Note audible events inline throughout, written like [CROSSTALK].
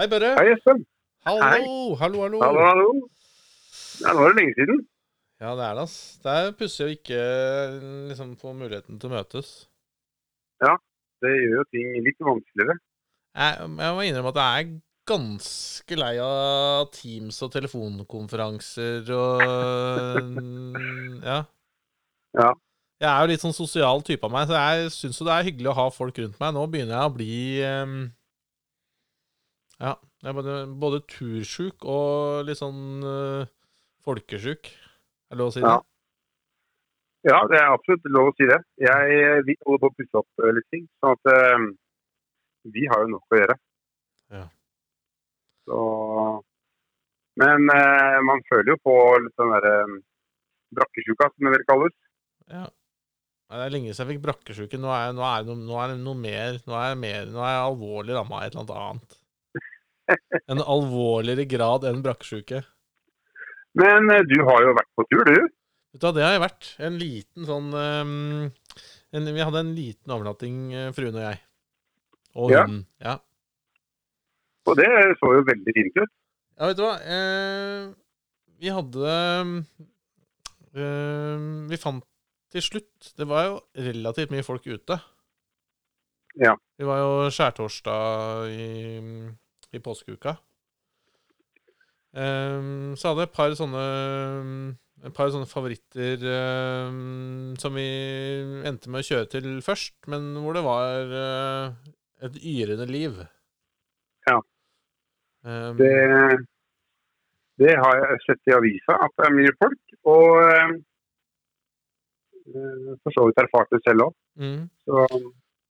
Hei, Børre. Hei, Espen. Hallo, Hei. hallo, hallo. Hallo, hallo. Ja, nå er det lenge siden. Ja, det er det, ass. Det er pussig å ikke liksom få muligheten til å møtes. Ja, Det gjør jo ting litt vanskeligere. Jeg, jeg må innrømme at jeg er ganske lei av Teams og telefonkonferanser og [LAUGHS] Ja. Ja. Jeg er jo litt sånn sosial type av meg, så jeg syns jo det er hyggelig å ha folk rundt meg. Nå begynner jeg å bli ehm, Ja. Jeg er både, både tursjuk og litt sånn uh, folkesjuk. Er det lov å si det? Ja. Ja, det er absolutt lov å si det. Jeg, vi holder på å pusse opp eh, litt ting, sånn at uh, vi har jo nok å gjøre. Ja. Så Men uh, man føler jo på litt sånn derre brakkesjuka, som det vel kalles. Ja. Det er lenge siden jeg fikk brakkesjuke. Nå er, nå er, det noe, nå er det noe mer. Nå er jeg, mer, nå er jeg alvorlig ramma av et eller annet. En alvorligere grad enn brakkesjuke. Men eh, du har jo vært på tur, du. Vet du hva, det har jeg vært. En liten sånn ehm, en, Vi hadde en liten overnatting, eh, fruen og jeg. Og Ja. hunden. Ja. Og det så jo veldig fint ut. ja, vet du hva. Eh, vi hadde eh, Vi fant til slutt Det var jo relativt mye folk ute. Ja. Vi var jo skjærtorsdag i, i påskeuka. Um, så hadde jeg et par sånne Et par sånne favoritter um, som vi endte med å kjøre til først, men hvor det var uh, et yrende liv. Ja. Um, Det, det har jeg sett i avisa, at det er mye folk. Og eh, for så vidt erfart det selv òg. mm.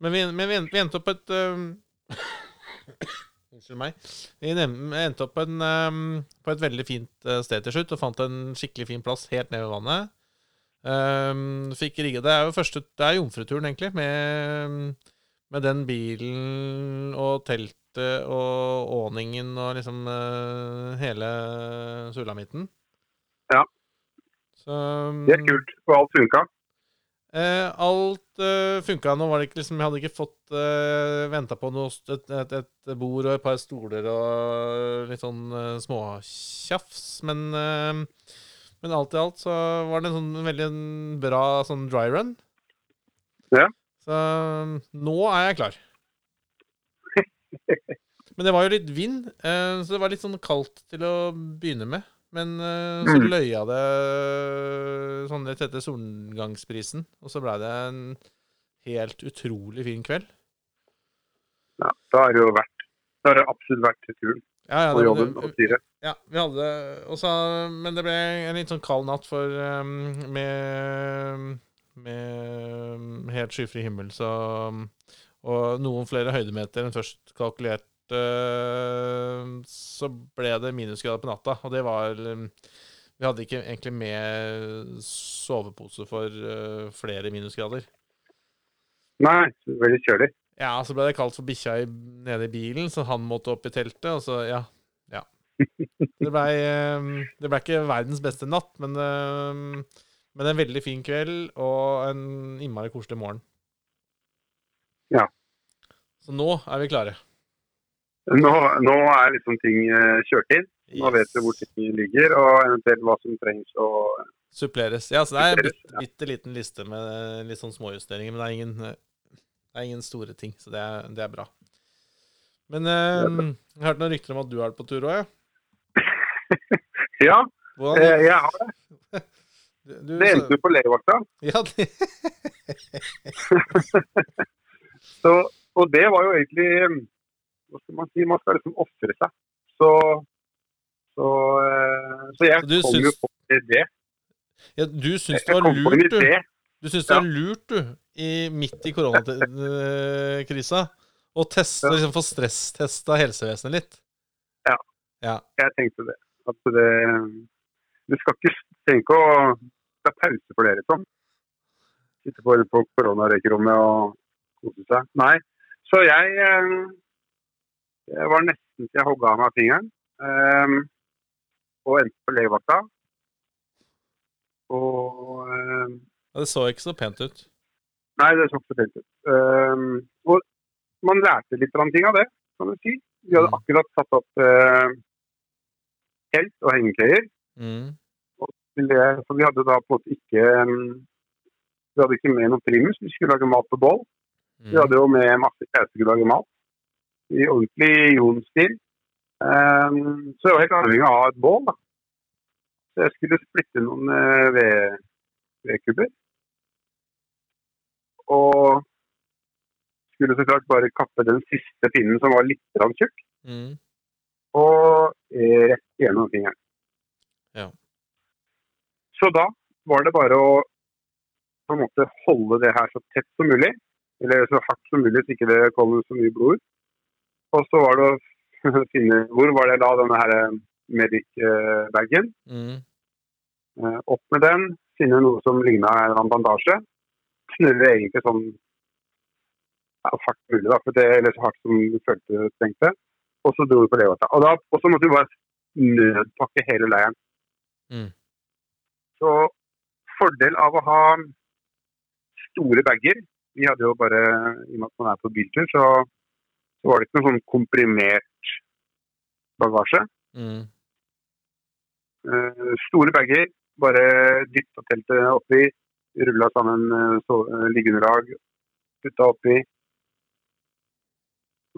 Men vi, men vi, endte, vi endte opp et øhm, Unnskyld meg. Vi endte opp på, en, øhm, på et veldig fint øh, sted til slutt, og fant en skikkelig fin plass helt nede ved vannet. Um, fikk rigget Det er jo første Det er jomfruturen, egentlig, med, med den bilen og teltet og åningen og liksom uh, hele sulamitten. Ja. Så, det er kult. Og alt funka. Eh, alt uh, funka. Nå var det ikke liksom Jeg hadde ikke fått uh, venta på noe et, et, et bord og et par stoler og litt sånn uh, småtjafs, men eh, Men alt i alt så var det en sånn veldig bra sånn dry run. Ja. Så nå er jeg klar. [LAUGHS] Men det var jo litt vind, eh, så det var litt sånn kaldt til å begynne med. Men uh, så Mm. løya det sånn rett etter solgangsprisen, og så blei det en helt utrolig fin kveld. Ja, da har det jo vært Da har det absolutt vært turen Ja, ja, det- jobben og styret. Ja, vi hadde også, Men det ble en litt sånn kald natt for um, med, med helt skyfri himmel, så Og noen flere høydemeter enn først kalkulert, eh, så ble det minusgrader på natta. Og det var um, Vi hadde ikke egentlig med sovepose for eh, flere minusgrader. Nei, veldig kjølig. Ja, så ble det kaldt for bikkja nede i bilen, så han måtte opp i teltet, og så, ja. ja. Det blei det ble ikke verdens beste natt, men, eh, men en veldig fin kveld og en innmari koselig morgen. Ja. Så nå er vi klare. Nå, nå er liksom ting eh, kjørt inn. Nå vet du hvor ting ligger, og eventuelt hva som trengs å Suppleres. Ja, så det er en bitte, bitte liten liste med litt sånn småjusteringer, men det er ingen, det er ingen store ting, så det er, det er bra. Men eh, jeg hørte noen rykter om at du har det på tur òg, ja. [LAUGHS] Ja, Hvordan, eh, jeg har det. [LAUGHS] du, du, Det endte jo på legevakta. [LAUGHS] Ja, det, Så, og det var jo egentlig Hva skal man si? Man skal liksom ofre seg. Så, så, eh, så jeg Så du kom jo på en idé. ja, du syns det var lurt, du. Du syns det Ja. var lurt, du, i, midt i koronakrisa, å teste, Ja. liksom få stresstesta helsevesenet litt. Ja. Ja. Jeg tenkte det. At det Du skal ikke tenke å ta pause for dere, Tom. Sitte på, på koronarøykerommet og kose seg. Nei. Så jeg, jeg var nesten til jeg hogga av meg fingeren. Um, og endte på legevakta. Og um, Ja, Det så ikke så pent ut. Nei, det så ikke så pent ut. Um, og man lærte litt av ting av det, kan du si. Vi hadde Mm. akkurat satt opp telt og hengekøyer. Mm. det, så vi hadde da på en måte ikke Vi hadde ikke med noe primus, vi skulle lage mat på bål. Vi Mm. hadde jo med masse jeg skulle lage mat i ordentlig Jon-stil. Um, så jeg var helt avhengig av å ha et bål. da. Så jeg skulle splitte noen uh, ved, vedkubber. Og skulle så klart bare kappe den siste pinnen som var litt tjukk, Mm. og rett gjennom fingeren. Ja. Så da var det bare å på en måte holde det her så tett som mulig. Eller så hardt som mulig, så ikke det kommer så mye blod ut. Og så var det å [LAUGHS] finne Hvor var det da denne her medic-bagen? Mm. Eh, Opp med den, finne noe som ligna en bandasje. Snurre egentlig sånn ja, hardt mulig, da, for det, eller så hardt som du følte du trengte. Og så dro vi på legevakta. Og, da- og så måtte vi bare nødpakke hele leiren. Mm. Så fordel av å ha store bager Vi hadde jo bare, i og med at man er på biltur, så, så var det ikke noe sånn komprimert bagasje. Mm. Uh, store bager, bare dytta teltet oppi, rulla sammen uh, så, eh, liggeunderlag, putta oppi.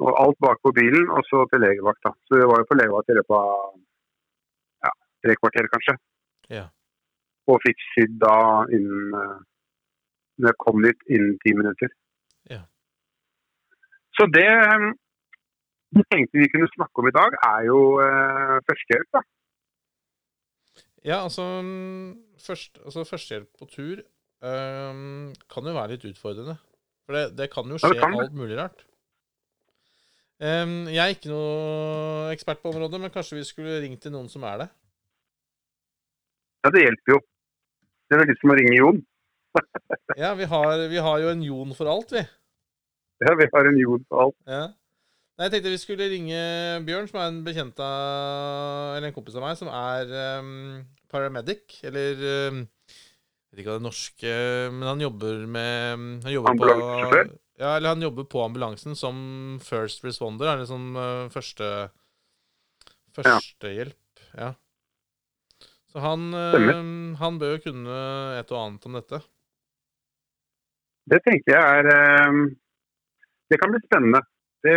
Og alt bak på bilen, og så til legevakta. Så vi var jo på legevakt i løpet av ja, tre kvarter, kanskje. Ja. Og fikk sydd da innen uh, Når jeg kom dit innen ti minutter. Ja. Så det jeg vi tenkte vi kunne snakke om i dag, er jo eh, førstehjelp. da. Ja, altså, mm, først, altså Førstehjelp på tur um, kan jo være litt utfordrende. For det, det kan jo skje ja, kan alt mulig rart. Um, jeg er ikke noe ekspert på området, men kanskje vi skulle ringt til noen som er det? Ja, det hjelper jo. Det er litt som å ringe Jon. Ja, vi har, vi har jo en Jon for alt, vi. Ja, vi har en jord på alt. Ja. Nei, jeg tenkte vi skulle ringe Bjørn, som er en bekjent av Eller en kompis av meg, som er um, paramedic. Eller um, Jeg vet ikke hva det norske Men han jobber med Han jobber på Ambulansesjåfør? Ja, eller han jobber på ambulansen som first responder. Eller som uh, første Førstehjelp. Ja. Så han, eh, han bør jo kunne et og annet om dette. Det tenker jeg er eh, Det kan bli spennende. Det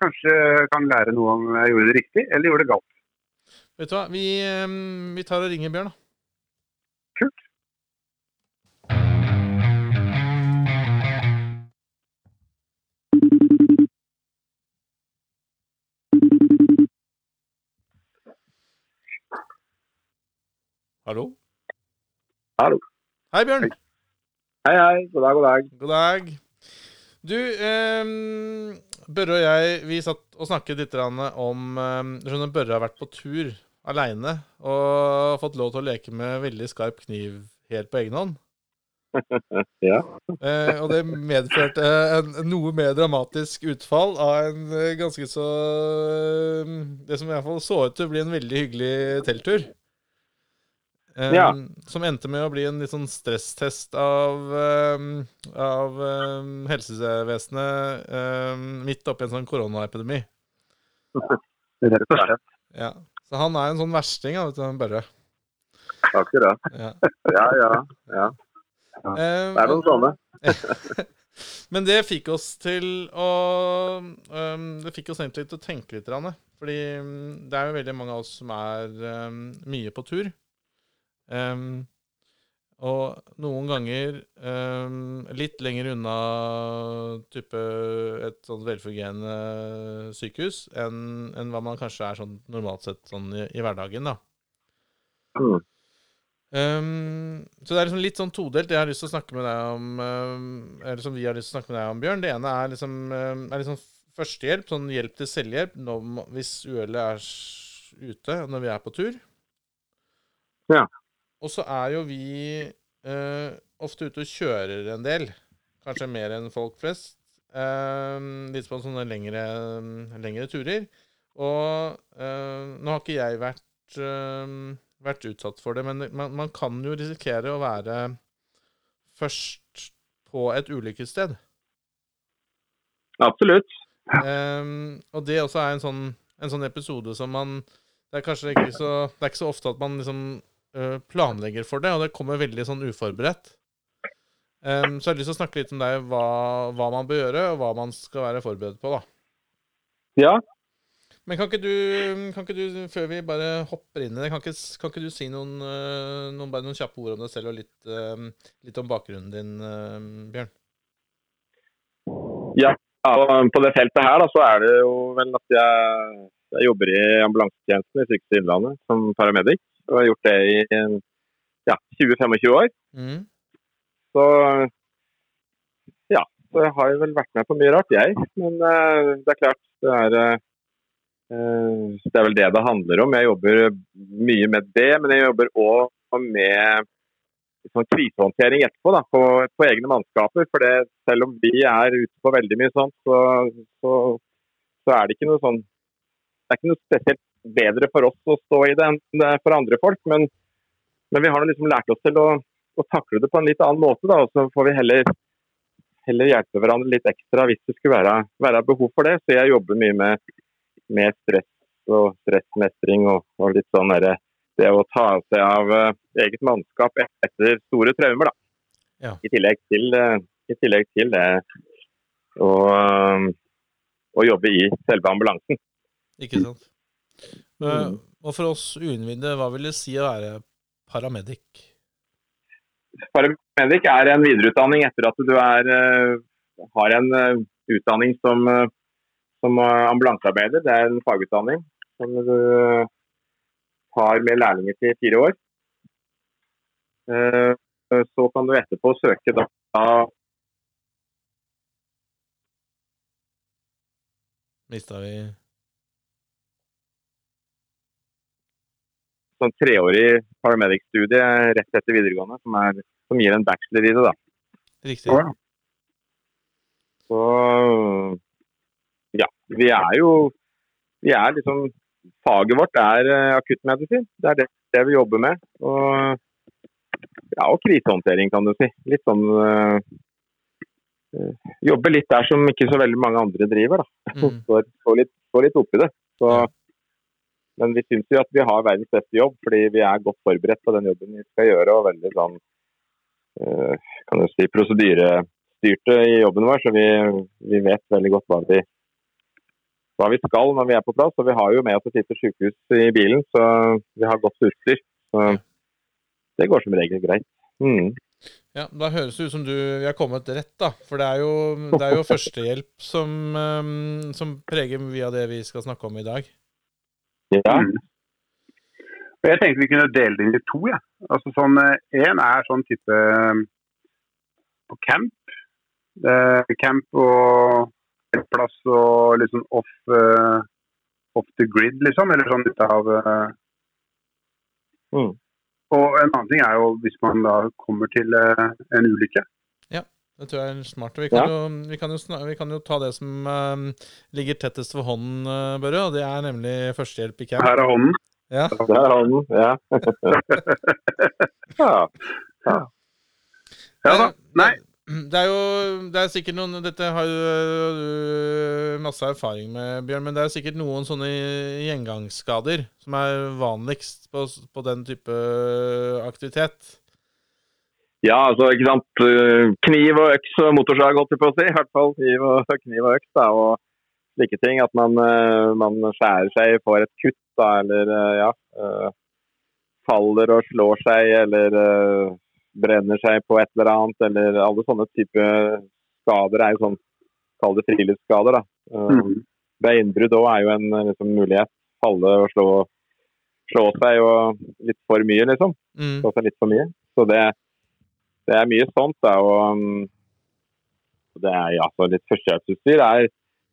kanskje kan lære noe om jeg gjorde det riktig eller gjorde det galt. Vet du hva, vi, eh, vi tar og ringer Bjørn, da. Kult. Hallo? Hallo. Hei, Bjørn. Hei, hei. God dag, god dag. God dag. Du, eh, Børre og jeg vi satt og snakket litt om ehm, du skjønner, Børre har vært på tur aleine og fått lov til å leke med veldig skarp kniv helt på egen hånd. [LAUGHS] Ja. Eh, og det medførte en, noe mer dramatisk utfall av en eh, ganske så eh, Det som i hvert fall så ut til å bli en veldig hyggelig telttur. Eh, Ja. Som endte med å bli en litt sånn stresstest av, um, av um, helsevesenet midt oppi en sånn koronaepidemi. [LAUGHS] Rett og slett. Ja. Så han er en sånn versting, da, vet du, Børre. Akkurat. Ja. [LAUGHS] Ja, ja. ja. Det er noen sånne. [LAUGHS] Men det fikk oss til å Det fikk oss egentlig til å tenke litt. Fordi det er jo veldig mange av oss som er mye på tur. Øhm, og noen ganger um, litt lenger unna type et sånn velfungerende sykehus enn enn hva man kanskje er sånn normalt sett sånn i, i hverdagen. da. Mm. Um, så det er liksom litt sånn todelt. Jeg har lyst til å snakke med deg om um, Eller som vi har lyst til å snakke med deg om, Bjørn. Det ene er liksom, um, er liksom førstehjelp, sånn hjelp til selvhjelp når, hvis uhellet er ute når vi er på tur. Ja. Og så er jo vi uh, ofte ute og kjører en del. Kanskje mer enn folk flest. Uh, litt på sånne lengre, lengre turer. Og uh, nå har ikke jeg vært vært utsatt for det, men man, man kan jo risikere å være først på et ulykkessted. Absolutt. Um, og det også er en sånn, en sånn episode som man Det er kanskje ikke så Det er ikke så ofte at man liksom planlegger for det, og det kommer veldig sånn uforberedt. Um, så jeg har lyst til å snakke litt om deg, hva, hva man bør gjøre, og hva man skal være forberedt på, da. Ja, Men kan ikke du, kan ikke du før vi bare hopper inn i det, kan ikke, kan ikke du si noen, øh, noen, bare noen kjappe ord om deg selv, og litt, øh, litt om bakgrunnen din, Bjørn? Ja, på det feltet her da, så er det jo vel at jeg, jeg jobber i ambulansetjenesten i Sykehuset Innlandet som paramedic. Og har gjort det i ja, 20-25 år. Mm. Så ja, så jeg har vel vært med på mye rart, jeg. Men uh, det er klart, det er uh, Det er vel det det handler om. Jeg jobber mye med det, men jeg jobber òg med sånn krisehåndtering etterpå da, på, på egne mannskaper. For det, selv om vi er ute på veldig mye sånt, så, så, så er det ikke noe sånn Det er ikke noe spesielt bedre for oss å stå i det enn det er for andre folk. Men, men vi har liksom lært oss til å, å takle det på en litt annen måte. Da, og så får vi heller, heller hjelpe hverandre litt ekstra hvis det skulle være, være behov for det. Så jeg jobber mye med, med stress og stressmestring og, og litt sånn derre det å ta seg av uh, eget mannskap etter store traumer, da. Ja. I, tillegg til, uh, I tillegg til det å, uh, å jobbe i selve ambulansen. Ikke sant? Eh, Mm. og for oss uinnvidde, hva vil det si å være paramedic? Paramedic er en videreutdanning etter at du er, eh, har en eh, utdanning som, eh, som ambulansearbeider. Det er en fagutdanning som du har med lærlinger til fire år. Eh, Så kan du etterpå søke da Mista vi sånn treårig paramedic-studie rett etter videregående, som, er, som gir en bachelor i det. da. Riktig. Ja. Så ja, vi er jo Vi er liksom Faget vårt er eh, akuttmedisin. Det er det, det vi jobber med. Og, ja, og krisehåndtering, kan du si. Litt sånn eh, Jobbe litt der som ikke så veldig mange andre driver. da. Mm. [LAUGHS] Står, står, litt, litt oppi det. Så, Ja. Men vi syns jo at vi har verdens beste jobb, fordi vi er godt forberedt på den jobben vi skal gjøre. Og veldig sånn eh, kan du si, prosedyrestyrte i jobben vår, så vi, vi vet veldig godt hva vi, hva vi skal når vi er på plass. Og vi har jo med oss et lite sykehus i bilen, så vi har godt utstyr. Så det går som regel greit. Mm. Ja, Da høres det ut som du vi har kommet rett, da. For det er jo, det er jo [LAUGHS] førstehjelp som, um, som preger mye av det vi skal snakke om i dag. Ja. Mm. Og Jeg tenkte vi kunne dele det inn i to. Ja. Altså sånn, Én er sånn type eh, på camp. Eh, camp og plass og sånn off, uh, off the grid, liksom. Eller sånn ute av uh. Mm. Og en annen ting er jo hvis man da kommer til uh, en ulykke. Det tror jeg er smart. Vi kan, jo, vi kan, jo, vi kan jo ta det som um, ligger tettest for hånden, uh, Børre, og det er nemlig førstehjelp i camp. Her er hånden. Ja. Her er hånden, [LAUGHS] Ja. ja. Ja da. Nei. Det er jo det er sikkert noen Dette har jo du masse erfaring med, Bjørn, men det er sikkert noen sånne gjengangsskader som er vanligst på, på den type aktivitet. Ja, altså, ikke sant. Eh, Kniv og øks og motorsag, holdt jeg på å si. I hvert fall kniv og, [LAUGHS] kniv og øks. da, og slike ting. At man, eh, man skjærer seg, får et kutt, da, eller eh, ja. Faller og slår seg, eller brenner seg på et eller annet. Eller alle sånne type skader er jo sånn, kall det friluftsskader, da. Mm. Beinbrudd òg er jo en liksom, mulighet. Falle og slå, slå seg og litt for mye, liksom Mm. slå seg litt for mye. Så det, det er mye sånt. Da, og um, det er ja, litt førstehjelpsutstyr. er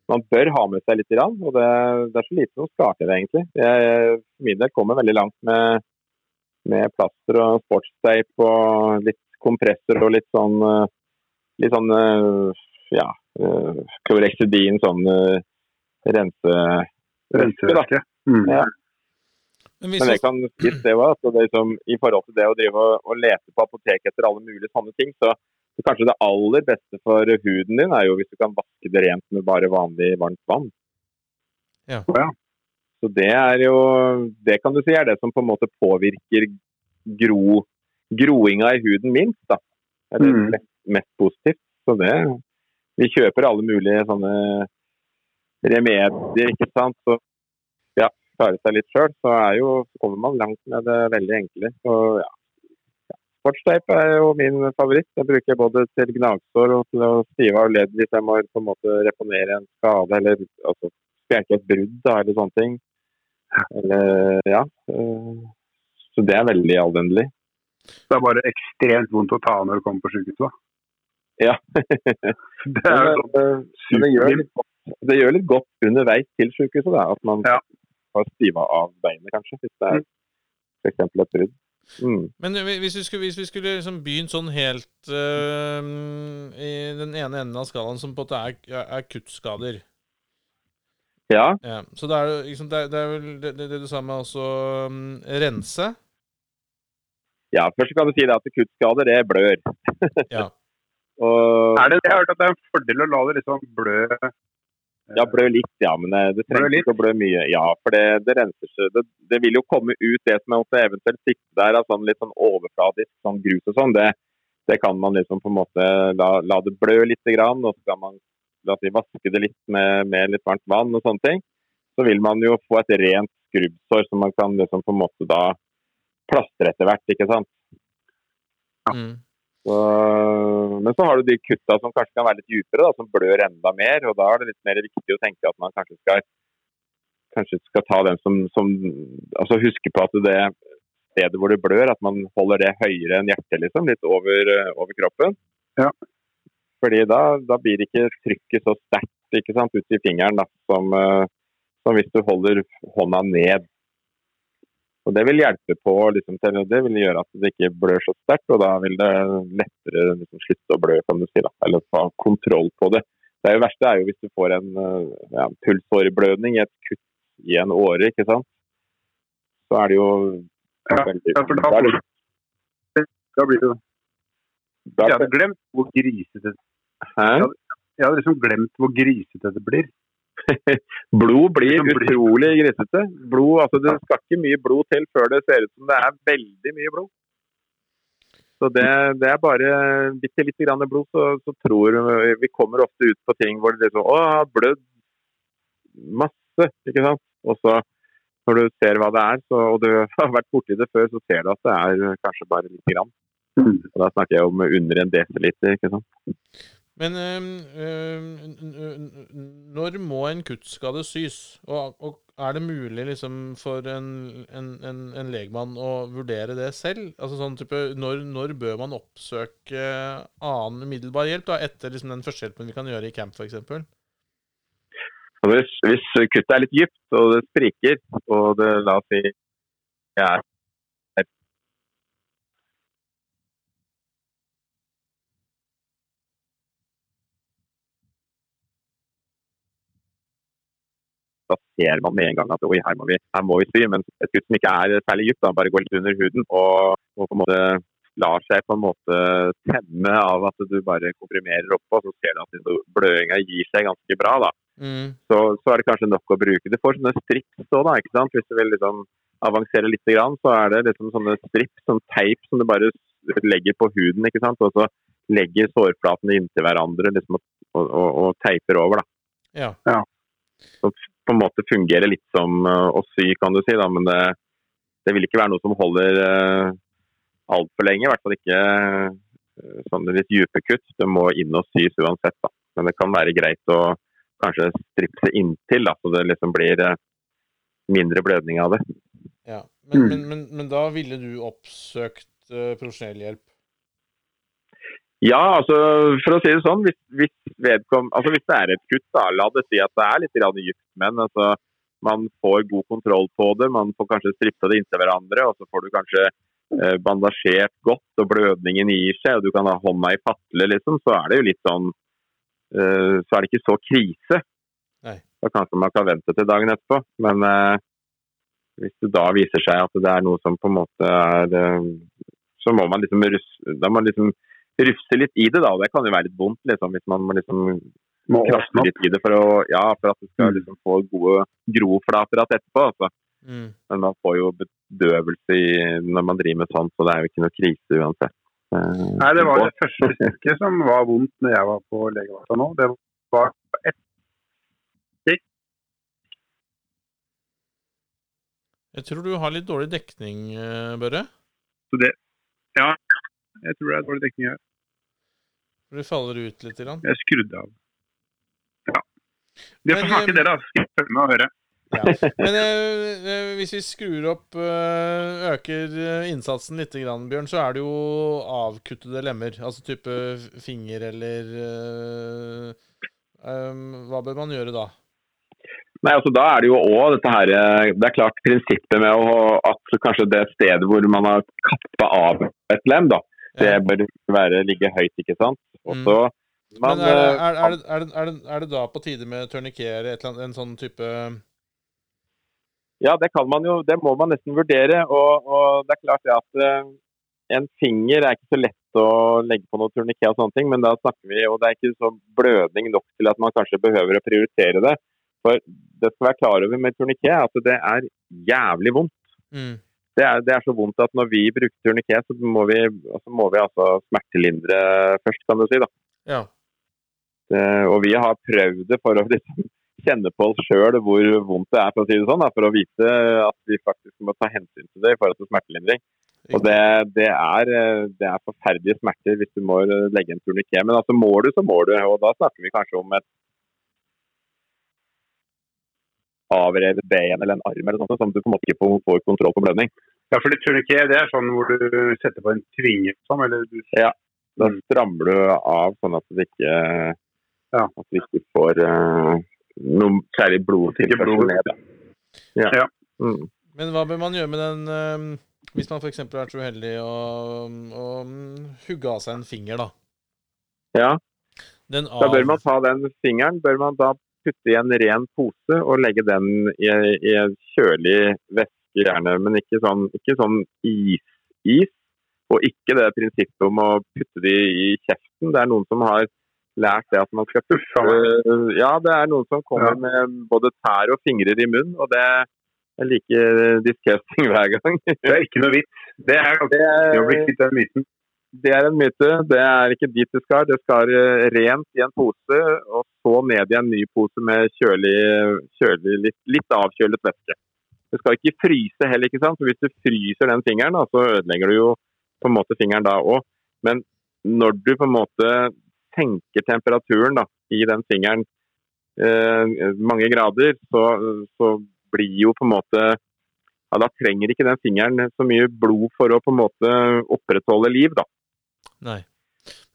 Man bør ha med seg litt, grann, og det, det er så lite som skal til, egentlig. Jeg for min del kommer veldig langt med, med plaster og sportsteip og litt kompressor og litt sånn uh, litt sånn uh, ja, klorexidin, sånn uh, rense... Rensevæske. Mm. Ja. Men hvis Men jeg kan si det også, at det er liksom, I forhold til det å drive og, og lete på apotek etter alle mulige sånne ting, så, Kanskje det aller beste for huden din er jo hvis du kan vaske det rent med bare vanlig varmt vann. Ja. Så, ja. Så det er jo Det kan du si er det som på en måte påvirker gro, groinga i huden minst, da. Det Mm. mest, mest positivt. Så det Vi kjøper alle mulige sånne remedier, ikke sant. Så klare seg litt sjøl, så er jo så kommer man langt med det veldig enkle. Så ja. Sportsteip er jo min favoritt. Jeg bruker både til gnagsår og til å stive av ledd hvis jeg må på en måte reponere en skade eller altså, spjerke et brudd da, eller sånne ting. Eller, ja. øh, Så det er veldig anvendelig. Det er bare ekstremt vondt å ta av når du kommer på sykehuset. da. Ja. [LAUGHS] Det er jo sånn det, øh, det, gjør litt det gjør litt godt underveis til sykehuset da, at man Ja. Har stiva av beinet, kanskje. Hvis det er f.eks. et brudd. Mm. Men hvis vi skulle, hvis vi skulle liksom begynt sånn helt eh, i den ene enden av skalaen, som på en måte er, er kuttskader Ja, ja. Så det er, liksom, det, er, det er vel det, det, det du sa med også um, rense. ja, først kan du si det at kuttskader, det blør. Ja. [LAUGHS] Og, Er det, jeg har hørt at det er en fordel å la det liksom blø ja, blø litt, ja. Men eh, det trenger ikke å blø mye. Ja, for det, det renser seg. Det, det vil jo komme ut det som måtte eventuelt sitte der av sånn litt sånn overfladisk sånn grus og sånn. Det, det kan man liksom på en måte la, la det blø litt, grann, og så kan man la oss si, vaske det litt med, med litt varmt vann og sånne ting. Så vil man jo få et rent skrubbsår som man kan liksom på en måte da plastre etter hvert, ikke sant. Mm. Så, men så har du de kutta som kanskje kan være litt dypere, da, som blør enda mer. og Da er det litt mer viktig å tenke at man kanskje skal, kanskje skal ta den som, som altså Huske på at det stedet hvor det blør, at man holder det høyere enn hjertet, liksom, litt over, over kroppen. Ja. Fordi da, da blir ikke trykket så sterkt ikke sant, ut i fingeren da, som, som hvis du holder hånda ned. Og Det vil hjelpe på, liksom, til, det vil gjøre at det ikke blør så sterkt, og da vil det lettere liksom, slutte å blø, kan du si. da, Eller få kontroll på det. Det er verste er jo hvis du får en eh, ja, pulsåreblødning et kutt i en åre, ikke sant. Så er det jo Ja, veldig ja, for da, da det, da blir det jo Jeg hadde glemt hvor grisete? Jeg hadde liksom glemt hvor grisete det blir. [LAUGHS] Blod blir utrolig grisete. Blod, altså Det skal ikke mye blod til før det ser ut som det er veldig mye blod. Så det, det er bare bitte lite grann blod, så, så tror vi Vi kommer ofte ut på ting hvor det liksom Å, har blødd masse, ikke sant. Og så når du ser hva det er, så, og du [LAUGHS] har vært borti det før, så ser du at det er kanskje bare lite grann. Og da snakker jeg om under en desiliter, ikke sant. Men når må en kuttskade sys? Og, er det mulig liksom for en, en, en, en legmann å vurdere det selv? Altså sånn type, når, når bør man oppsøke annen umiddelbar hjelp da, etter liksom den førstehjelpen vi kan gjøre i camp f.eks.? Hvis, hvis kuttet er litt dypt og det spriker, og det la oss si er da ser man med en gang at oi, her må vi, her må vi sy. Men et kutt som ikke er særlig dypt, bare går litt under huden og, og på en måte lar seg på en måte temme av at du bare komprimerer oppå, så ser du at blødinga gir seg ganske bra. da Mm. så, så er det kanskje nok å bruke. Du får sånne strips òg, da. ikke sant? Hvis du vil liksom avansere litt, så er det liksom sånne strips, sånn teip som du bare legger på huden. ikke sant? Og så legger sårflatene inntil hverandre liksom, og, og, og teiper over. da. Ja. Så på en måte fungerer litt som uh, å sy, kan du si. da, Men det, det vil ikke være noe som holder uh, altfor lenge. I hvert fall ikke uh, sånne litt dype kutt. Det må inn og sys uansett. da. Men det kan være greit å kanskje stripse inntil, da, så det liksom blir uh, mindre blødning av det. ja. Men, Mm. men, men, men da ville du oppsøkt uh, profesjonell hjelp? Ja, altså for å si det sånn, hvis, hvis, vedkom, altså, hvis det er et kutt, da, la det si at det er litt gift, men altså, man får god kontroll på det. Man får kanskje strippa det inntil hverandre, og så får du kanskje eh, bandasjert godt, og blødningen gir seg, og du kan ha hånda i fatle, liksom, så er det jo litt sånn eh, Så er det ikke så krise. Nei. Da kanskje man kan vente til dagen etterpå. Men eh, hvis det da viser seg at det er noe som på en måte er eh, Så må man liksom Da må man liksom rufse litt i det, da. Og det kan jo være litt vondt liksom, hvis man liksom Må krasje litt i det for, å, ja, for at du skal Mm. liksom få gode groflater igjen etterpå. Altså. Mm. Men man får jo bedøvelse i, når man driver med sånt, så det er jo ikke noe krise uansett. Uh, Nei, det var det første stikket som var vondt når jeg var på legevakta nå. Det var ett Jeg tror du har litt dårlig dekning, eh, Børre. så det Ja, jeg tror det er dårlig dekning her. Du faller ut litt. Grann. Jeg skrudde av. Ja. Det får snakke eh, dere, da. Skal jeg følge med og høre. Ja. Men eh, eh, hvis vi skrur opp eh, Øker eh, innsatsen litt, Bjørn, så er det jo avkuttede lemmer. Altså type finger eller eh, um, Hva bør man gjøre da? Nei, altså Da er det jo òg dette her eh, Det er klart prinsippet med å, at kanskje det stedet hvor man har kappa av et lem, da, det bør være, ligge høyt, ikke sant. Også, Mm. man, Men er eh, er, er, det, det, er, det, da på tide med annet, en sånn type Ja, det kan man jo. Det må man nesten vurdere. Og, og det er klart det at eh, en finger er ikke så lett å legge på noe turniké og sånne ting, men da snakker vi, og det er ikke så blødning nok til at man kanskje behøver å prioritere det. For det skal være klar over med turniké at det er jævlig vondt. mm. Det er, det er så vondt at når vi bruker turniké, så må vi, så må vi altså smertelindre først, kan du si. da. Ja. Det, og vi har prøvd det for å liksom kjenne på oss sjøl hvor vondt det er, for å si det sånn. Da, for å vite at vi faktisk må ta hensyn til det i forhold til smertelindring. Og det, det, er, det er forferdelige smerter hvis du må legge en turniké. Men altså må du, så må du. Og da snakker vi kanskje om et avrevet ben eller en arm eller noe sånt, som du på en måte ikke får, kontroll på blødning. Ja, for du tror ikke det er sånn hvor du setter på en tvinge, sånn, eller du Da Mm. strammer du av sånn at det ikke, Ja. at du ikke får uh, noe særlig blodtilførsel blod. ned. da. Ja. Ja. Mm. Men hva bør man gjøre med den uh, hvis man f.eks. er så uheldig å, å mm, hugge av seg en finger, da? ja. Den Da bør man ta den fingeren bør man da putte i en ren pose og legge den i, i en kjølig væske, gjerne. Men ikke sånn, ikke sånn is-is. Og ikke det prinsippet om å putte de i kjeften. Det er noen som har lært det at man skal puffe. Ja, det er noen som kommer Ja. med både tær og fingrer i munnen, og det er like disgusting hver gang. Det er ikke noe vits. Det er Det er, det er, det er. Det er en myte. Det er ikke dit det skal. Det skal eh, rent i en pose, og så ned i en ny pose med kjølig, kjølig litt, litt avkjølet væske. Det skal ikke fryse heller, ikke sant. For hvis du fryser den fingeren, da, så ødelegger du jo på en måte fingeren da òg. Men når du på en måte senker temperaturen da, i den fingeren eh, mange grader, så, så blir jo på en måte ja, Da trenger ikke den fingeren så mye blod for å på en måte opprettholde liv, da. Nei.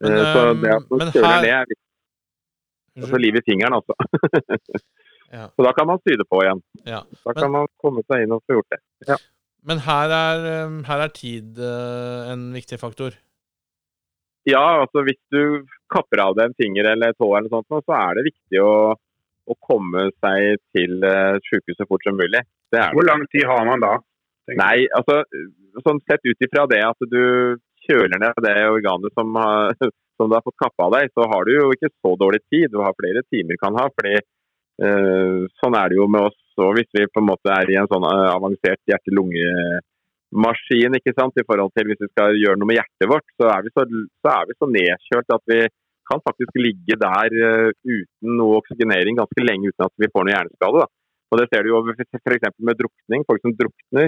Men, uh, så ehm, det at man men kjøler her- ned er viktig. Altså liv i fingeren, altså. Ja. [LAUGHS] Så da kan man sy det på igjen. Ja. Da Men- kan man komme seg inn og få gjort det. Men her er, eh, her er tid eh, en viktig faktor. Ja, altså hvis du kapper av deg en finger eller tå eller noe sånt, så er det viktig å, å komme seg til eh, sykehuset så fort som mulig. Det er det. Hvor lang tid har man da? Nei, altså sånn sett ut ifra det at du kjøler ned det organet som, [LAUGHS] som du har fått kappa av deg, så har du jo ikke så dårlig tid. Du har flere timer kan ha. fordi eh, Sånn er det jo med oss og hvis vi på en måte er i en sånn eh, avansert hjerte-lunge-maskin ikke sant, i forhold til hvis vi skal gjøre noe med hjertet vårt, så er vi så, så, er vi så nedkjølt at vi kan faktisk ligge der uh, uten noe oksygenering ganske lenge uten at vi får noe hjerneskade. Da. Og Det ser du jo f.eks. med drukning. Folk som drukner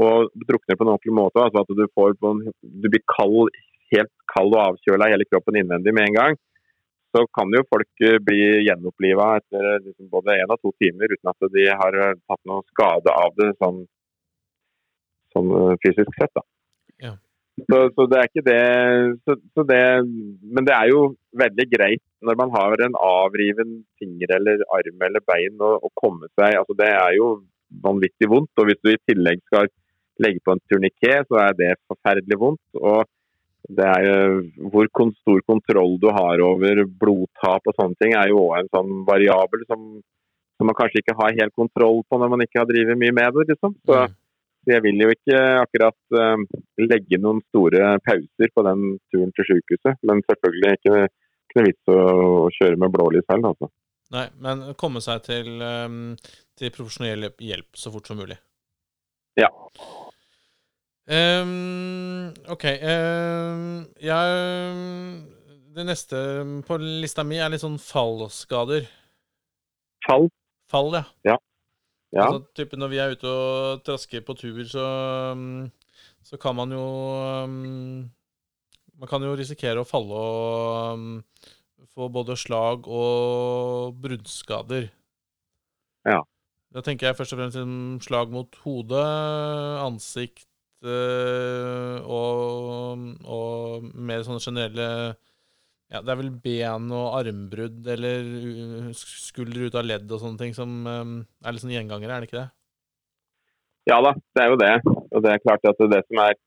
og drukner på en ordentlig måte. altså at Du får du blir kald, helt kald og avkjøla hele kroppen innvendig med en gang. Så kan jo folk eh, bli gjenoppliva etter eh, liksom både én og to timer uten at de har eh, tatt noe skade av det sånn, sånn fysisk sett. da. Ja. Så, så det er ikke det, så, så det Men det er jo veldig greit når man har en avriven finger eller arm eller bein å komme seg altså Det er jo vanvittig vondt. Og hvis du i tillegg skal legge på en turniké, så er det forferdelig vondt. og det er jo hvor stor kontroll du har over blodtap og sånne ting, er jo også en sånn variabel som, som man kanskje ikke har helt kontroll på når man ikke har drevet mye med det. liksom. Så, Mm. Jeg vil jo ikke akkurat uh, legge noen store pauser på den turen til sykehuset. Men selvfølgelig ikke, ikke noe vits å kjøre med blålys heller, altså. Nei, men komme seg til, um, til profesjonell hjelp så fort som mulig. Ja. Um, OK. Um, jeg Det neste på lista mi er litt sånn fallskader. Fall? Fall, ja. Ja. ja. Altså, type når vi er ute og trasker på tur, så, så kan man jo Man kan jo risikere å falle og få både slag og bruddskader. Ja. Da tenker jeg først og fremst en slag mot hodet, ansikt øh, og, og mer sånne generelle ja, Det er vel ben og armbrudd eller skulder ut av ledd og sånne ting som um, er litt sånn gjengangere, er det ikke det? Ja da, det er jo det. Og det er klart at det som er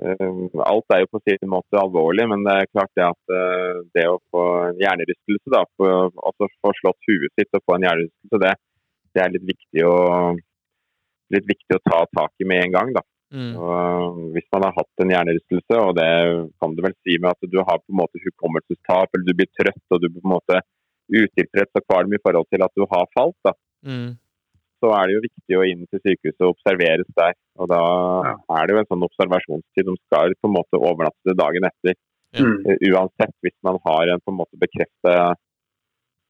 Alt er jo på sin måte alvorlig, men det er klart det at det å få en hjernerystelse, da, for, altså få slått huet sitt og få en hjernerystelse, det, det er litt viktig, å, litt viktig å ta tak i med en gang. da. Mm. Og hvis man har hatt en hjernerystelse, og det kan du vel si med at du har på en måte hukommelsestap, eller du blir trøtt og du på en måte utilfreds og kvalm i forhold til at du har falt, da. Mm. så er det jo viktig å inn til sykehuset og observeres der. Og da ja. er det jo en sånn observasjonstid. De skal på en måte overnatte dagen etter. Mm. Uansett hvis man har en på en måte bekreftet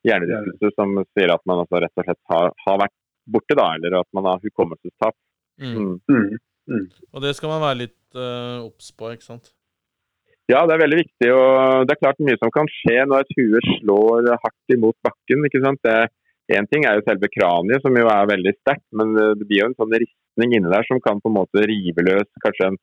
hjernerystelse som sier at man altså rett og slett har, har, vært borte, da, eller at man har hukommelsestap. Mm. Mm. Mm. Og det skal man være litt obs uh, på, ikke sant? Ja, det er veldig viktig. og Det er klart mye som kan skje når et hue slår hardt imot bakken. ikke sant? Én ting er jo selve kraniet, som jo er veldig sterkt, men det blir jo en sånn ristning inni der som kan på en måte rive løs kanskje en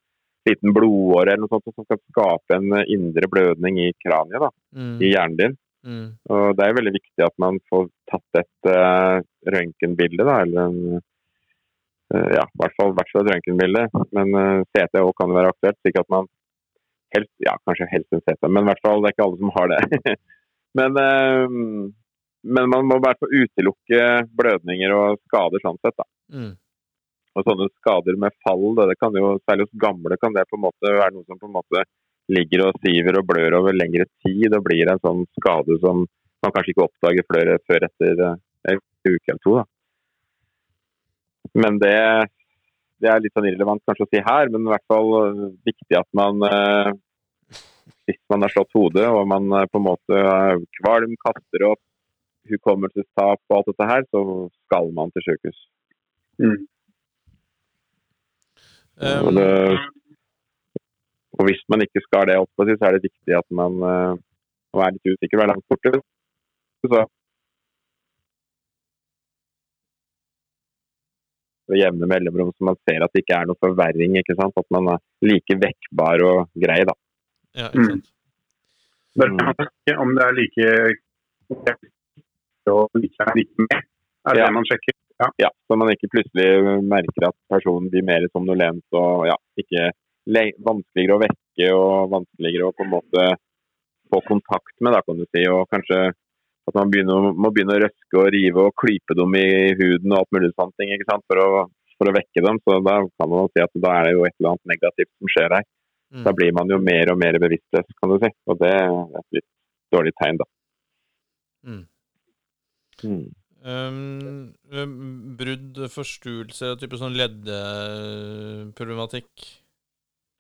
liten blodåre eller noe sånt, som kan skape en indre blødning i kraniet, da, mm. i hjernen din. Mm. Og Det er veldig viktig at man får tatt et uh, røntgenbilde, eller en uh, ja, i hvert fall, hvert fall et røntgenbilde. Men uh, CT òg kan være aktuelt, slik at man helst, ja, kanskje helst en CT, men i hvert fall det er ikke alle som har det. [LAUGHS] men, uh, men man må i hvert fall utelukke blødninger og skader sånn sett. da. Mm. Og sånne skader med fall, det, det kan jo, særlig hos gamle, kan det på en måte være noe som på en måte ligger og siver og blør over lengre tid og blir en sånn skade som man kanskje ikke oppdager flere før etter en uke eller to. Da. Men det, det, er litt sånn irrelevant kanskje å si her, men i hvert fall viktig at man hvis man har slått hodet og man på en måte er kvalm, kaster opp, hukommelsestap og alt dette her, så skal man til sykehus. Mm. Um, det, og, hvis man ikke skal det, opp, så er det viktig at man uh, er litt usikker hver langt borte. Så ved jevne mellomrom så man ser at det ikke er noe forverring. ikke sant? At man er like vekkbar og grei, da. Ja, ikke sant. Mm. Om det er like og like, med. Er det ja. det man sjekker? Ja. ja. Så man ikke plutselig merker at personen blir mer somnolent og ja, ikke vanskeligere å vekke og vanskeligere å på en måte få kontakt med, da, kan du si. Og kanskje at man begynner, må begynne å røske og rive og klype dem i huden og alt mulig sånne ting ikke sant? For, å, for å vekke dem. Så da kan man si at da er det jo et eller annet negativt som skjer her. Mm. Da blir man jo mer og mer bevisstløs, kan du si. Og det er et litt dårlig tegn, da. Mm. Mm. Um, brudd, forstuelse, type sånn leddeproblematikk?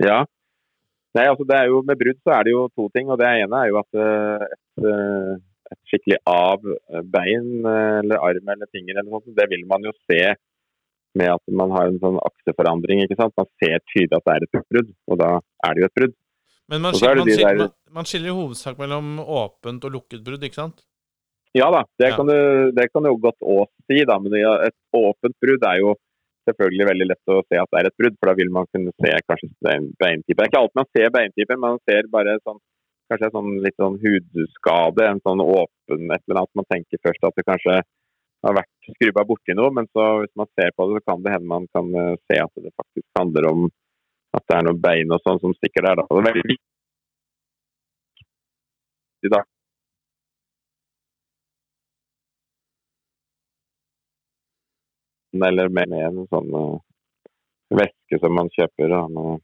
Ja. Nei, altså det er jo, Med brudd så er det jo to ting. og Det ene er jo at et, et skikkelig av bein eller arm eller finger eller noe, det vil man jo se med at man har en sånn akseforandring. ikke sant? Man ser tydelig at det er et brudd, og da er det jo et brudd. Men man skiller, man, skiller, man, man skiller i hovedsak mellom åpent og lukket brudd, ikke sant? Ja da, det, Ja. Kan, du, det kan du godt òg si. da, Men et åpent brudd er jo selvfølgelig veldig lett å se at det er et brudd. For da vil man kunne se kanskje beintype. Det er ikke alltid man ser beintypen, man ser bare sånn, kanskje en sånn litt sånn hudskade. En sånn åpen et eller annet. Man tenker først at det kanskje har vært skrubba borti noe, men så hvis man ser på det, så kan det hende man kan eh, se at det faktisk handler om at det er noen bein og sånn som stikker der. da. Det er veldig viktig da. Eller med, en sånn uh, væske som man kjøper. Da, med,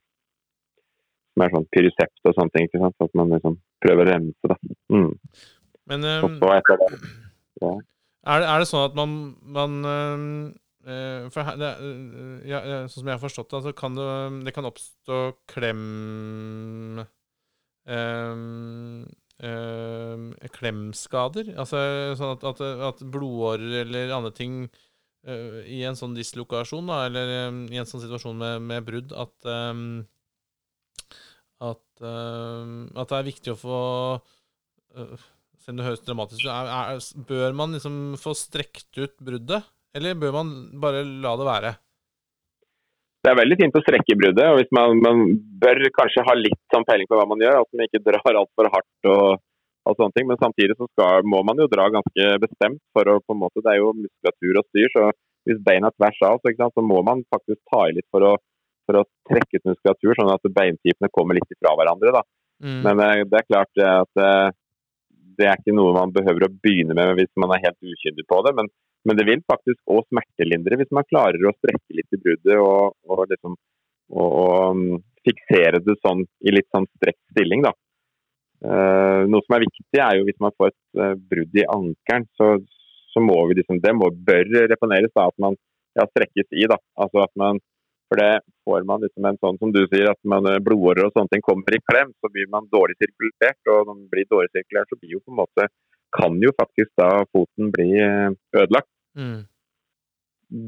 som er sånn pyresept og sånne ting. ikke sant? At man liksom prøver å rense. da. Mm. Men um, så etter det ja. er, det, er det sånn at man, man eh, For her, det, eh, ja, sånn som jeg har forstått det, så kan det, det kan oppstå klem um, um, Klemskader? Altså sånn at, at, at blodårer eller andre ting eh, i en sånn dislokasjon, da, eller i en sånn situasjon med, med brudd, at um, at, um, at det er viktig å få uh, Selv om det høres dramatisk ut, bør man liksom få strekt ut bruddet? Eller bør man bare la det være? Det er veldig fint å strekke bruddet. og man, man bør kanskje ha litt sånn peiling på hva man gjør. At man ikke drar altfor hardt og, og sånne ting. Men samtidig så skal, må man jo dra ganske bestemt. for å på en måte, Det er jo muskulatur og styr. så Hvis beina er tvers av, så, sant, så må man faktisk ta i litt for å, for å trekke ut muskulatur, sånn at beintipene kommer litt ifra hverandre. da. Mm. Men eh, det er klart at eh, det er ikke noe man behøver å begynne med hvis man er helt ukyndig på det. Men, men det vil faktisk òg smertelindre hvis man klarer å strekke litt i bruddet og, og liksom og, og mm, fiksere det sånn i litt sånn strekt stilling. da. Eh, noe som er viktig, er jo hvis man får et eh, brudd i ankelen, så, så må vi liksom, det må, bør reponeres. da, At man ja, strekkes i. da, altså at man for det får man liksom en sånn som du sier, at man, eh, blodårer og sånne ting kommer i klem, så blir man dårlig sirkulert. Og når man blir dårlig sirkulert, så blir jo på en måte kan jo faktisk da foten bli ødelagt. Mm.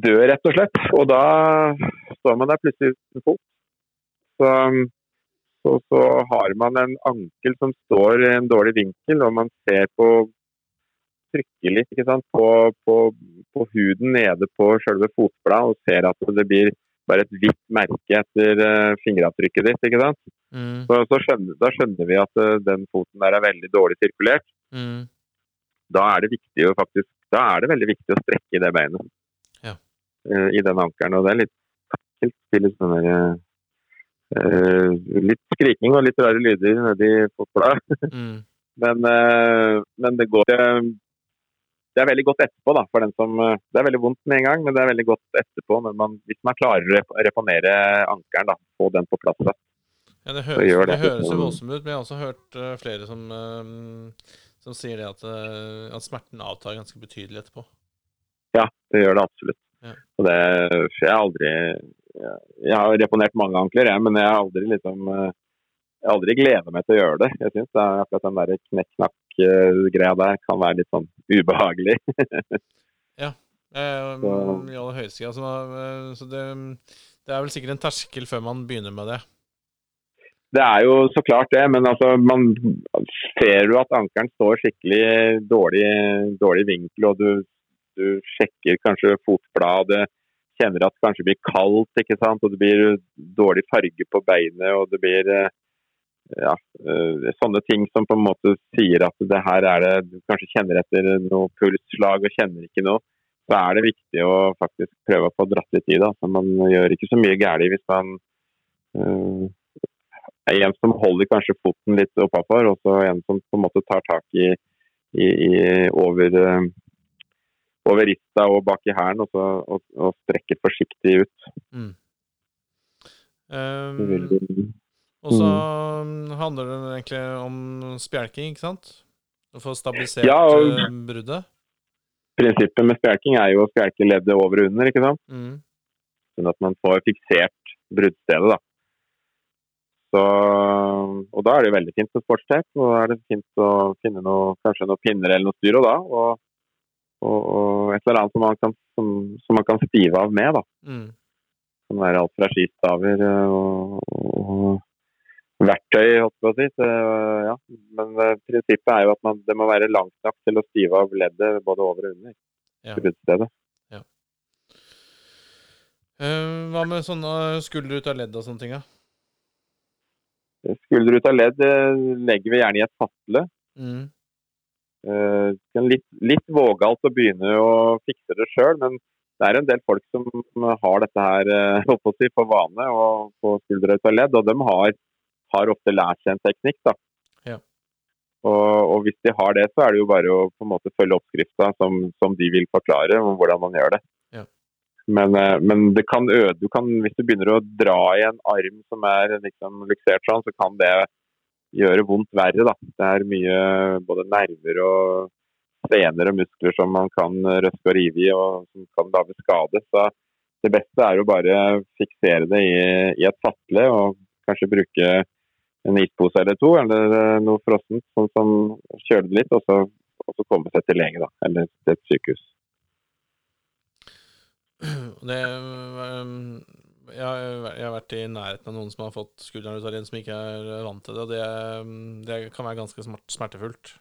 Dø, rett og slett. Og da står man der plutselig uten fot. Så, så, så har man en ankel som står i en dårlig vinkel, og man ser på trykker litt ikke sant, på, på, på huden nede på selve fotbladet og ser at det blir bare et hvitt merke etter uh, fingeravtrykket ditt. ikke sant? Mm. Så, så skjønner, da skjønner vi at uh, den foten der er veldig dårlig sirkulert. Mm. Da er det viktig å faktisk, da er det veldig viktig å strekke i det beinet. Ja. Uh, I den ankelen. Og det er litt ekkelt. Litt, sånn der, litt skriking og litt rare lyder nedi fotballa. [LAUGHS] Mm. Men, eh, men det går eh, Det er veldig godt etterpå, da, for den som eh, Det er veldig vondt med en gang, men det er veldig godt etterpå når man, hvis man klarer å reponere ankelen. da, Få den på plass. da. Ja, det høres, gjør det det. høres jo voldsomt ut, men jeg har også hørt eh, flere som, eh, som sier det at, eh, at smerten avtar ganske betydelig etterpå. Ja, det gjør det absolutt. Ja. Og det, skjer aldri jeg, har reponert mange ankler, jeg, men jeg har aldri liksom eh, jeg har aldri gleda meg til å gjøre det. Jeg syns akkurat den der knekk-knakk-greia der kan være litt sånn ubehagelig. Eh, I aller høyeste grad. Så, eh, så det, det er vel sikkert en terskel før man begynner med det. Det er jo så klart det, men altså, man ser jo at ankelen står skikkelig dårlig, dårlig vinkel, og du, du sjekker kanskje fotbladet, kjenner at det kanskje blir kaldt, ikke sant? og det blir dårlig farge på beinet, og det blir eh, ja, eh, sånne ting som på en måte sier at det her er det Du kanskje kjenner etter noe pulsslag og kjenner ikke noe. Så er det viktig å faktisk prøve å få dratt litt i det. Altså, man gjør ikke så mye galt hvis man eh, er en som holder kanskje foten litt oppafor, og så en som på en måte tar tak i, i, i over, over rista og bak i hælen, og, og, og strekker forsiktig ut. Mm. Um, og så handler det egentlig om spjelking, ikke sant? Å få stabilisert Ja, eh, bruddet. Prinsippet med spjelking er jo å spjelke leddet over og under, ikke sant? Mm. sånn at man får fiksert bruddstedet. da. Så, og da er det veldig fint med sportstape. Og da er det fint å finne noe, kanskje noen pinner eller noe styr og da. Og, og, og et eller annet som man, kan, som, som man kan stive av med. da. Mm. Det kan være alt fra skistaver eh, og, og verktøy, holdt jeg på å si. Så, ja. Men eh, prinsippet er jo at man, det må være langt nok til å stive av leddet både over og under Ja. ja. Uh, hva med sånne skulder ut av ledd og sånne ting? da? Skulder ut av ledd legger vi gjerne i et fatle. Mm. Eh, litt, litt vågalt å begynne å fikse det sjøl, men det er en del folk som har dette her eh, på, vane si, på vane og få skuldre og ledd, og de har, har ofte lært seg en teknikk. da. Ja. Og, og hvis de har det, så er det jo bare å på en måte følge oppskrifta som, som de vil forklare om hvordan man gjør det. Ja. Men, eh, men det kan øde, du kan, hvis du begynner å dra i en arm som er liksom luksert sånn, så kan det gjøre vondt verre. da. Det er mye både nerver og sener og muskler som man kan røske og rive i, og som kan lage skade. Så det beste er å bare fiksere det i, i et fatle og kanskje bruke en ispose eller to, eller eh, noe frossent, sånn som kjøler det litt, og så, og så komme seg til lege, da, eller til et sykehus. Det, um, jeg, jeg har vært i nærheten av noen som har fått skulderen ut av ledd, som ikke er vant til det. og det, um, det kan være ganske smert, smertefullt.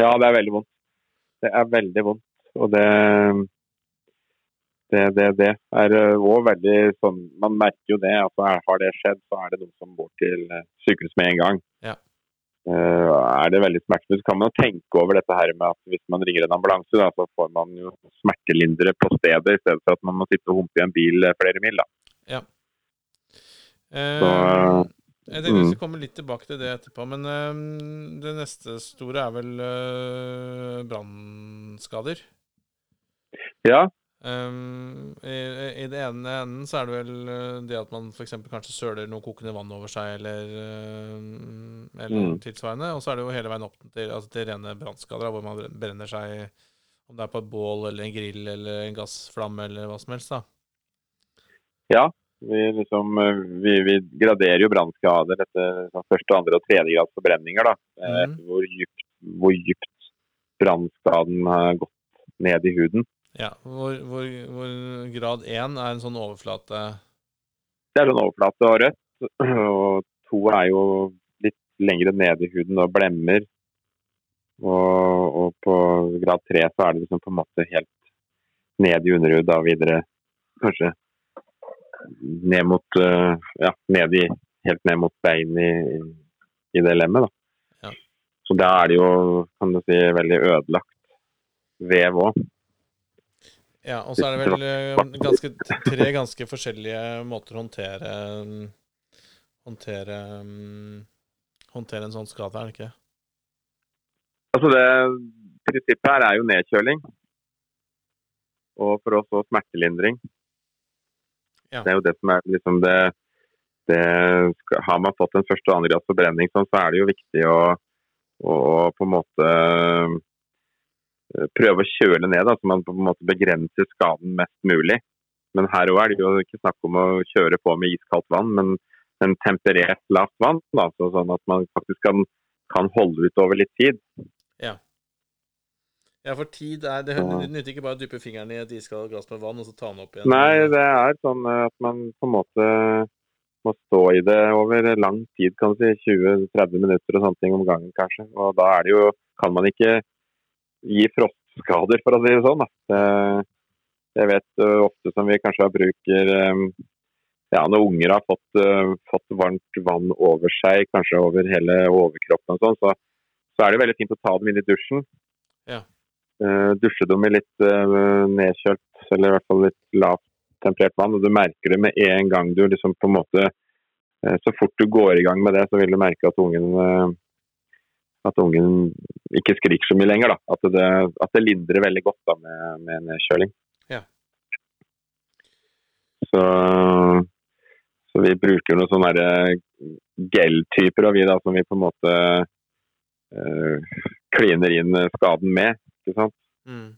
Ja, det er veldig vondt. Det er veldig vondt. Og det det, det, det er òg veldig sånn Man merker jo det. altså Har det skjedd, så er det noen som går til sykehus med en gang. Ja. Uh, er det veldig smertefullt, kan man tenke over dette her med at hvis man ringer en ambulanse, da, så får man jo smertelindre på stedet, i stedet for at man må sitte og humpe i en bil flere mil. da. Ja. Uh, Så, jeg tenkte vi mm. skulle komme litt tilbake til det etterpå, men um, det neste store er vel uh, brannskader. Ja, Um, i, I det ene enden så er det vel uh, det at man f.eks. kanskje søler noe kokende vann over seg, eller, uh, eller Mm. tilsvarende. Og så er det jo hele veien opp til, altså til rene brannskader, hvor man brenner seg Om det er på et bål eller en grill eller en gassflamme eller hva som helst. da. ja. Vi, liksom, eh, vi, vi graderer jo brannskader etter liksom, første, andre og tredje grads forbrenninger. da. Eh. Hvor dypt, hvor dypt brannskaden har gått ned i huden. Ja, hvor, hvor, hvor grad én er en sånn overflate Det er sånn overflate og rødt. Og to er jo litt lengre ned i huden og blemmer. Og, og på grad tre så er det liksom på en måte helt ned i underhud og videre. Kanskje ned mot eh, Ja, ned i, helt ned mot bein i, i det lemmet, da. Ja. Så da er det jo, kan du si, veldig ødelagt vev òg. Ja, og så er det vel eh, ganske, tre ganske forskjellige måter å håndtere Håndtere mm, Håndtere en sånn skade, er det ikke? Altså det Prinsippet her er jo nedkjøling. Og for oss òg smertelindring. Ja. Det er jo det som er liksom det, det Har man fått en første og andre grads forbrenning, så er det jo viktig å, å på en måte prøve å kjøle ned, da, så man på en måte begrenser skaden mest mulig. Men her òg er det jo ikke snakk om å kjøre på med iskaldt vann, men, en temperert lavt vann. Da, så sånn at man faktisk kan, kan holde ut over litt tid. Ja, for tid er Det, det nytter ikke bare å dyppe fingeren i et iskaldt glass med vann og så ta den opp igjen. Nei, det er sånn at man på en måte må stå i det over lang tid, kan du si. 20-30 minutter og sånne ting om gangen, kanskje. Og da er det jo Kan man ikke gi frostskader, for å si det sånn. Da. Jeg vet ø, ofte som vi kanskje bruker ø, ja, når unger har fått, ø, fått varmt vann over seg, kanskje over hele overkroppen og sånn, så, så er det veldig fint å ta dem inn i dusjen. Ja. Eh, dusje dem i litt eh, nedkjølt, eller i hvert fall litt lavt temperert vann. Og du merker det med en gang du liksom på en måte eh, Så fort du går i gang med det, så vil du merke at ungen eh, at ungen ikke skriker så mye lenger. At det, at det lindrer veldig godt da med, med nedkjøling. Ja. Så, så vi bruker noen sånne der gel-typer vi da, som vi på en måte øh, kliner inn skaden med. ikke sant? Mm.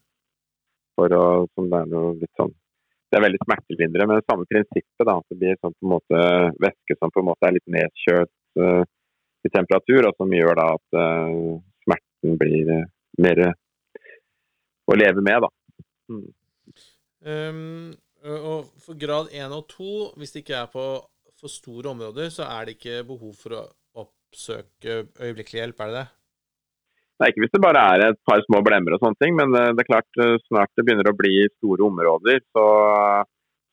for å som det er noe litt sånn Det er veldig smertelindrende, men det samme prinsippet. da, at Det blir sånn på en måte væske som på en måte er litt nedkjølt eh, i temperatur, og som gjør da at uh, smerten blir eh, mer å leve med. da. Mm. Um, og for grad 1 og 2, hvis det ikke er på for store områder, så er det ikke behov for å oppsøke øyeblikkelig hjelp, er det det? Nei, ikke hvis det bare er et par små blemmer og sånne ting, men eh, det er klart eh, snart det begynner å bli store områder, så,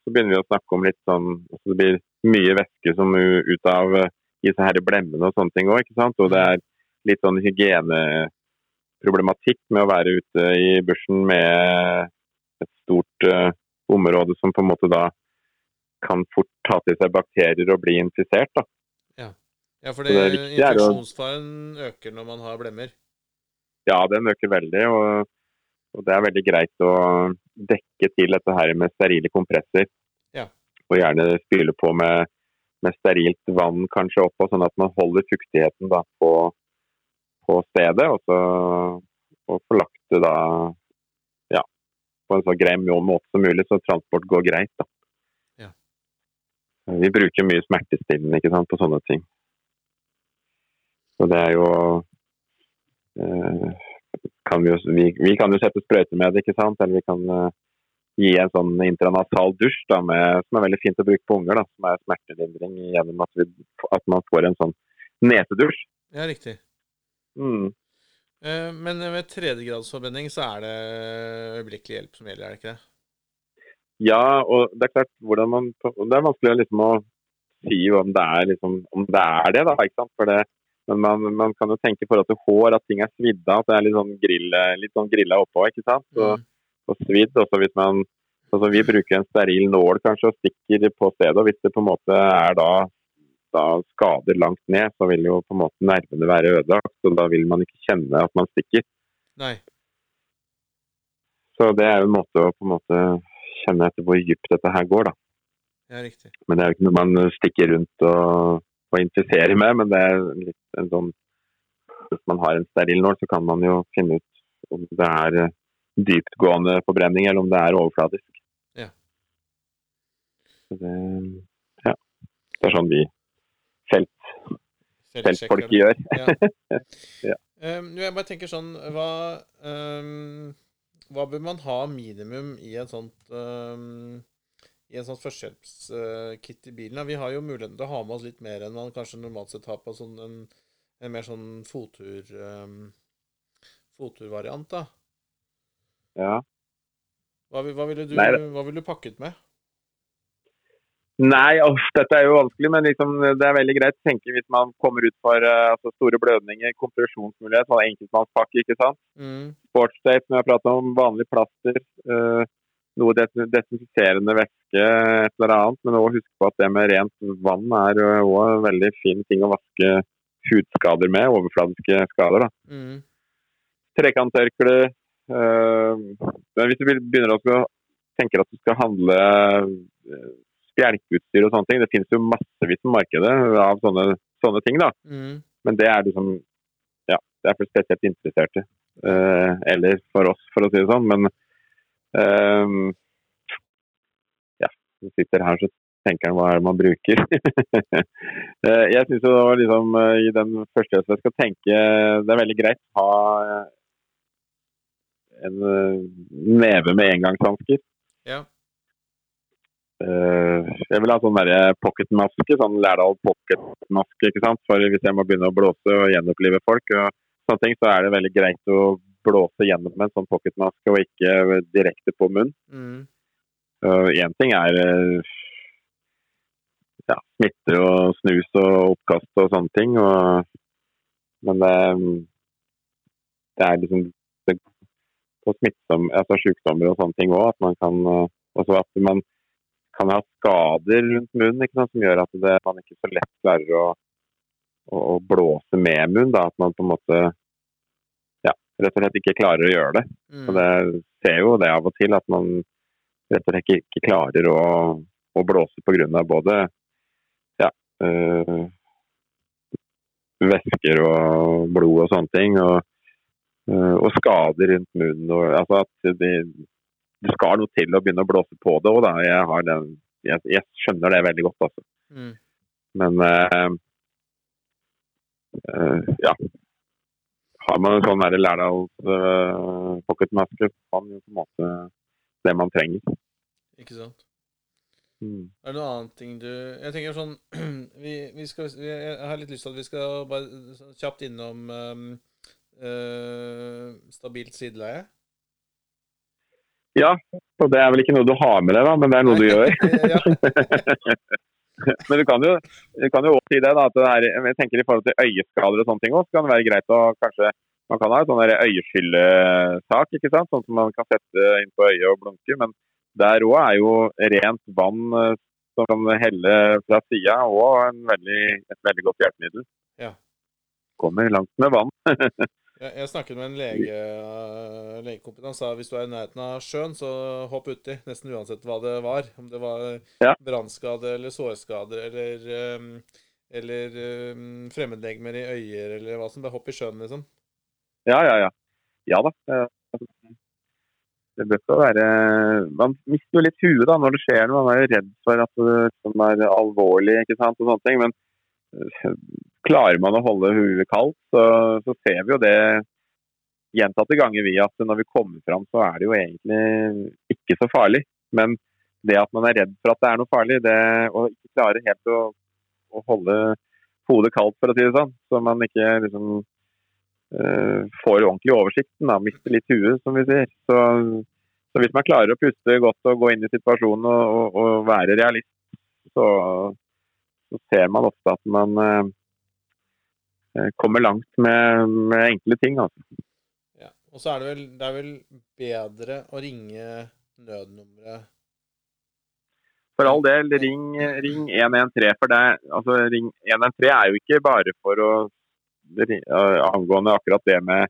så begynner vi å snakke om litt sånn så Det blir mye væske som ut av disse her blemmene og sånne ting òg. Og det er litt sånn hygieneproblematikk med å være ute i bushen med et stort uh, område som på en måte da kan fort ta til seg bakterier og bli infisert. da. Ja, for det er å- infeksjonsfaren øker når man har blemmer. Ja, den øker veldig. Og, Og det er veldig greit å dekke til dette her med sterile kompresser. Ja. Og gjerne spyle på med, med sterilt vann kanskje oppå, sånn at man holder fuktigheten da på, på stedet. Og så og få lagt det da ja, på en så grei måte som mulig, så transport går greit. da. Ja. Vi bruker mye smertestillende ikke sant, på sånne ting. Så det er jo eh, kan vi, jo, vi, vi, kan jo sette sprøyter med det, ikke sant? Eller vi kan uh, gi en sånn intranasal dusj da, med, som er veldig fint å bruke på unger. Da, som er smertelindring gjennom at, vi, at, man får en sånn nesedusj. Ja, riktig. Mm. Uh, men ved tredjegradsforbrenning så er det øyeblikkelig hjelp som gjelder, er det ikke det? Ja, og det er klart hvordan man Det er vanskelig liksom, å si om det er, liksom, om det, er det, da. ikke sant? For det, men man, man, kan jo tenke i forhold til hår at ting er svidd av. At det er litt sånn, grilla, litt sånn grilla oppå. ikke sant? Og, og svidd. Også hvis man altså Vi bruker en steril nål kanskje og stikker på stedet. og Hvis det på en måte er da, da skader langt ned, så vil jo på en måte nervene være ødelagt. og Da vil man ikke kjenne at man stikker. Nei. Så det er jo en måte å på en måte kjenne etter hvor dypt dette her går, da. Ja, riktig. Men det er jo ikke noe man stikker rundt og og infiserer med, men det er litt en sånn Hvis man har en steril nål, så kan man jo finne ut om det er dyptgående forbrenning, eller om det er overfladisk. Ja. Det, ja. det er sånn vi felt, feltfolk gjør. [LAUGHS] Ja. ja. Um, jeg bare tenker sånn Hva um, Hva bør man ha minimum i en sånt um, i en sånn førstehjelpskit i bilen. Vi har jo muligheten til å ha med oss litt mer enn man kanskje normalt sett har på sånn en, en, mer sånn fottur um, fotturvariant, da. Ja. Hva, hva, ville du, Nei, hva ville du pakket med? Nei, off, dette er jo vanskelig, men liksom, det er veldig greit. tenker Hvis man kommer ut for uh, altså store blødninger, kompresjonsmulighet, sånn enkeltmannspakke, ikke sant. Mm. Sportstape, når jeg har pratet om, vanlig plaster. Uh, noe desinfiserende væske, et eller annet. Men også husk på at det med rent vann er òg en veldig fin ting å vaske hudskader med. Overfladiske skader. da. Mm. Trekanttørkle. Øh, men hvis du begynner å tenke at du skal handle øh, spjelkeutstyr og sånne ting, det finnes jo massevis på markedet av sånne, sånne ting. da. Mm. Men det er liksom ja, det er for spesielt interesserte. Uh, eller for oss, for å si det sånn. Men Um, ja, du sitter her, så tenker han hva er det man bruker. uh, [LAUGHS] jeg syns jo liksom uh, i den første jeg skal tenke Det er veldig greit å ha en uh, neve med engangshansker. Ja. jeg vil ha sånn pocketmaske, sånn Lærdal pocketmaske, ikke sant. For hvis jeg må begynne å blåse og gjenopplive folk, og sånne ting, så er det veldig greit å blåse gjennom en sånn pocketmaske og ikke direkte på munnen. Mm. Én ting er ja, smitte og snus og oppkast og sånne ting. Og, men det, det, er liksom smittsom, altså sykdommer og sånne ting òg, at man kan også at man kan ha skader rundt munnen ikke sant, som gjør at det, man ikke så lett klarer å, å, å blåse med munn. Da, at man på en måte ja, rett og slett ikke klarer å gjøre det. Mm. Og det ser jo det av og til, at man rett og slett ikke, ikke klarer å, å blåse pga. både ja, øh, væsker og blod og sånne ting. Og, og skader rundt munnen. Og, altså at det, det, skal noe til å begynne å blåse på det òg, jeg, jeg, jeg, skjønner det veldig godt, altså. Mm. Men øh, ja, har man en sånn Lærdals uh, pocketmaske, man jo på en måte det man trenger. Ikke sant. Mm. Er det noe annet ting du Jeg tenker sånn [CLEARS THROAT] vi, vi skal, vi, Jeg har litt lyst til at vi skal bare kjapt innom um, uh, stabilt sideleie. Ja, og det er vel ikke noe du har med deg, da, men det er noe du gjør. [LAUGHS] [LAUGHS] men du kan jo, du kan jo også si det, da, at det er, jeg tenker i forhold til øyeskader og sånne ting også, så kan det være greit å kanskje man kan ha en sånn øyeskyllesak, ikke sant? sånn som man kan sette inn på øyet og blunke. Men der òg er jo rent vann eh, som kan helle fra sida òg et veldig godt hjelpemiddel. Ja. Kommer langt med vann. [LAUGHS] Jeg, jeg snakket med en lege, uh, legekompis. Han sa hvis du er i nærheten av sjøen, så hopp uti. Nesten uansett hva det var. Om det var Ja. brannskade eller sårskader eller, um, eller um, fremmedlegemer i øyer eller hva som Bare hopp i sjøen, liksom. Ja, ja, ja. Ja da. eh, Det bør ikke være Man mister jo litt huet da når det skjer noe. Man er jo redd for at det liksom er alvorlig ikke sant, og sånne ting. Men eh, klarer man å holde huet kaldt, så, så ser vi jo det gjentatte ganger vi at når vi kommer fram, så er det jo egentlig ikke så farlig. Men det at man er redd for at det er noe farlig, det, og ikke klarer helt å, å holde hodet kaldt, for å si det sånn, så man ikke liksom uh, får ordentlig oversikten, da, mister litt huet, som vi sier. Så, så hvis man klarer å puste godt og gå inn i situasjonen og, og, og være realist, så, så ser man ofte at man eh, kommer langt med, med enkle ting. Altså. Ja. Og så er det vel, det er vel bedre å ringe nødnummeret For all del, ring, ring 113. For det, altså, ring 113 er jo ikke bare for å angående akkurat det med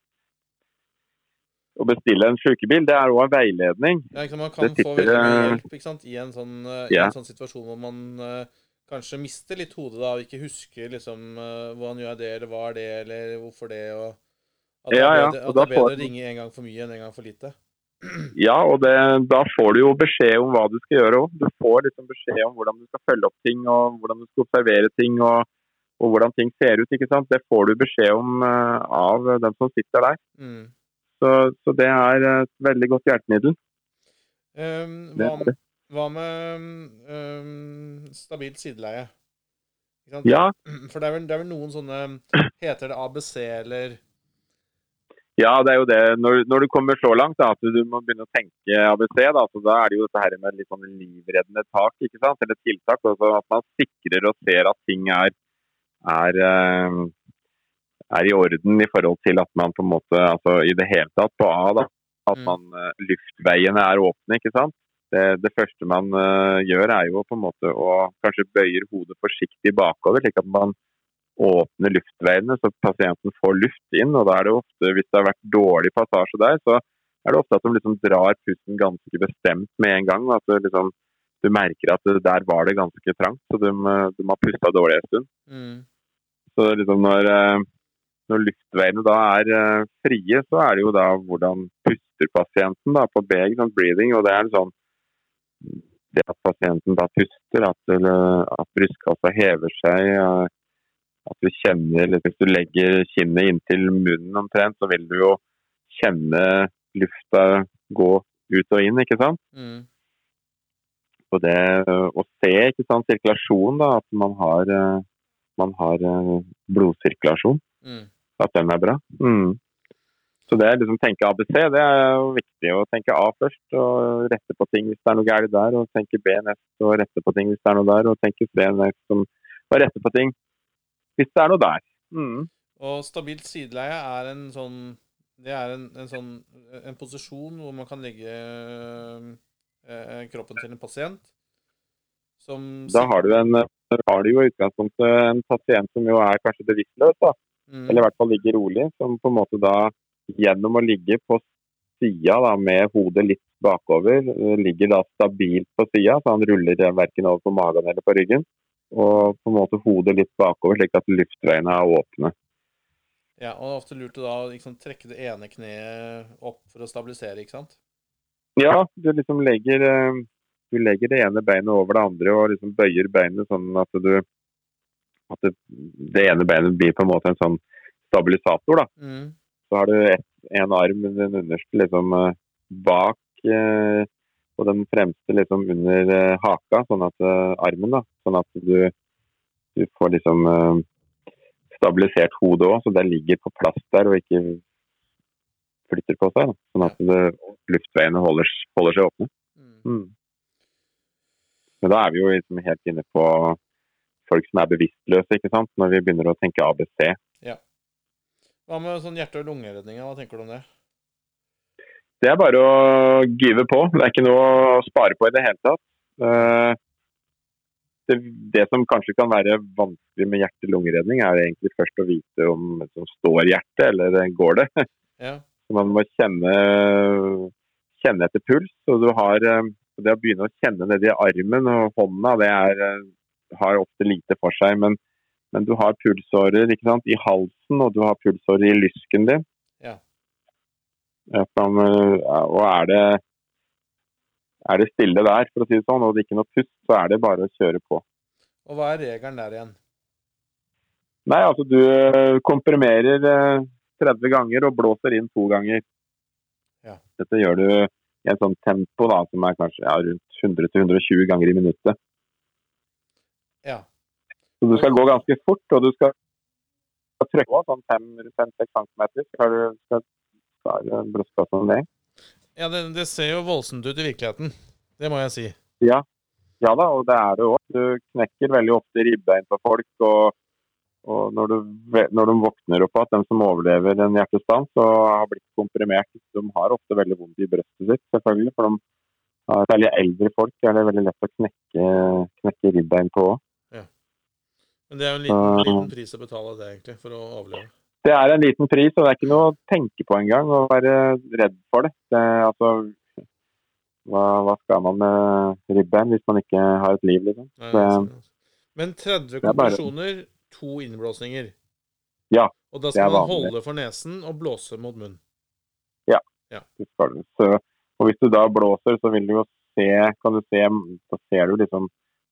å bestille en sykebil. Det er òg en veiledning. Ja? Man kan Det få veldig mye eh, hjelp i en sånn, yeah. en sånn situasjon hvor man eh, kanskje mister litt hodet da, og ikke husker liksom uh, hvordan gjør jeg det, eller hva er det, eller hvorfor det, og at det Ja, er bedre, det er bedre får- å ringe en gang for mye enn en gang for lite. [CLEARS THROAT] Ja, og det, da får du jo beskjed om hva du skal gjøre òg. Du får liksom beskjed om hvordan du skal følge opp ting, og hvordan du skal observere ting, og, og hvordan ting ser ut. ikke sant? Det får du beskjed om eh, av dem som sitter der. Mm. Så, så det er et veldig godt hjelpemiddel. Um, hva. Hva med um, stabilt sideleie? Ikke sant? Ja, [CLEARS THROAT] For det er, vel, det er vel noen sånne [CLEARS THROAT] Heter det ABC eller ja, det er jo det. Når, når du kommer så langt da, at du må begynne å tenke ABC, da, så da er det jo dette her med litt sånn livreddende tak, ikke sant? eller tiltak. Også at man sikrer og ser at ting er, er, eh, er i orden i forhold til at man på en måte, altså i det hele tatt på A, da, at Mm. man, eh, luftveiene er åpne. ikke sant? Det, det første man uh, gjør er jo på en måte å kanskje bøyer hodet forsiktig bakover, slik at man åpner luftveiene så pasienten får luft inn. og da er det ofte, Hvis det har vært dårlig passasje der, så er det ofte at de liksom drar pusten ganske bestemt med en gang. at det liksom, Du merker at det, der var det ganske trangt, så de, de har pusta dårlig en stund. mm. Så liksom når, eh, når luftveiene da er eh, frie, så er det jo da hvordan puster pasienten da på B, sånn breathing. og det er sånn det at pasienten da puster, at, at brystkassa hever seg, eh, at du kjenner eller Hvis du legger kinnet inntil munnen omtrent, så vil du jo kjenne lufta gå ut og inn, ikke sant? Mm. Og det å se ikke sant, sirkulasjon, da, at man har, eh, man har eh, blodsirkulasjon, Mm. at den er bra. Mm. Så det er liksom tenke ABC, det er jo viktig. Å tenke A først og rette på ting hvis det er noe galt der. Og tenke B nest og rette på ting hvis det er noe der. Og tenke C nest som- og rette på ting hvis det er noe der. Mm. Og stabilt sideleie er en sånn Det er en, en sånn en posisjon hvor man kan legge eh, kroppen til en pasient som Da har du, en, har du jo i utgangspunktet en pasient som jo er kanskje bevisstløs, da. mm, eller i hvert fall ligger rolig, som på en måte da gjennom å ligge på sida da, med hodet litt bakover, eh, ligger da stabilt på sida, så han ruller verken over på magen eller på ryggen. Og på en måte hodet litt bakover, slik at luftveiene er åpne. Ja, og det er ofte lurt å da liksom trekke det ene kneet opp for å stabilisere, ikke sant? Ja, du liksom legger, eh, du legger det ene beinet over det andre og liksom bøyer beinet sånn at du at det, det ene beinet blir på en måte en sånn stabilisator. da. Mm. Så har du et, en arm, den underste, liksom eh, bak eh, og den fremste liksom under eh, haka, sånn at eh, armen, da. Sånn at du, du får liksom eh, stabilisert hodet òg, så det ligger på plass der og ikke flytter på seg. Da. Sånn at det, luftveiene holder, holder seg åpne. Mm. Mm. Men da er vi jo liksom helt inne på folk som er bevisstløse, ikke sant? når vi begynner å tenke ABC. Hva med sånn hjerte- og lungeredninga? Hva tenker du om det? Det er bare å gyve på. Det er ikke noe å spare på i det hele tatt. Eh, det, det som kanskje kan være vanskelig med hjerte-lungeredning, er egentlig først å vite om det står hjertet eller går det. [LAUGHS] Ja. Så man må kjenne, kjenne etter puls. Og du har, eh, det å begynne å kjenne nedi armen og hånda, det er, eh, har ofte lite for seg. Men, men du har pulsårer ikke sant, i halsen, og du har pulsårer i lysken din. Ja. Man, eh, og er det, er det stille der, for å si det sånn, og det er ikke noe pust, så er det bare å kjøre på. Og hva er regelen der igjen? Nei, altså du eh, komprimerer eh, 30 ganger og blåser inn to ganger. Ja. Dette gjør du i en sånn tempo da, som er kanskje ja, rundt 100-120 ganger i minuttet. Ja. Så du skal gå ganske fort, og du skal skal trykke på sånn 5-6 cm. Skal du skal klare brystkassa ned. ja det, det ser jo voldsomt ut i virkeligheten. Det må jeg si. Ja. ja da, og det er det òg. Du knekker veldig ofte ribbein på folk. og og når, du, når de våkner opp at de som overlever en hjertestans og har blitt komprimert, de har ofte veldig vondt i brøstet sitt, selvfølgelig. For de er særlig eldre folk er det veldig lett å knekke, knekke ribbein på òg. Men det er jo en liten, liten pris å betale det, egentlig, for å overleve. Det er en liten pris, og det er ikke noe å tenke på engang å være redd for det. det altså, hva, hva skal man med ribbein hvis man ikke har et liv, liksom? Nei, Det- sånn, altså. Men 30 er bare- to innblåsninger. Ja, Og da skal man holde for nesen og blåse mot munnen. Skal du. Så, og hvis du da blåser, så vil du jo se, kan du se, så ser du liksom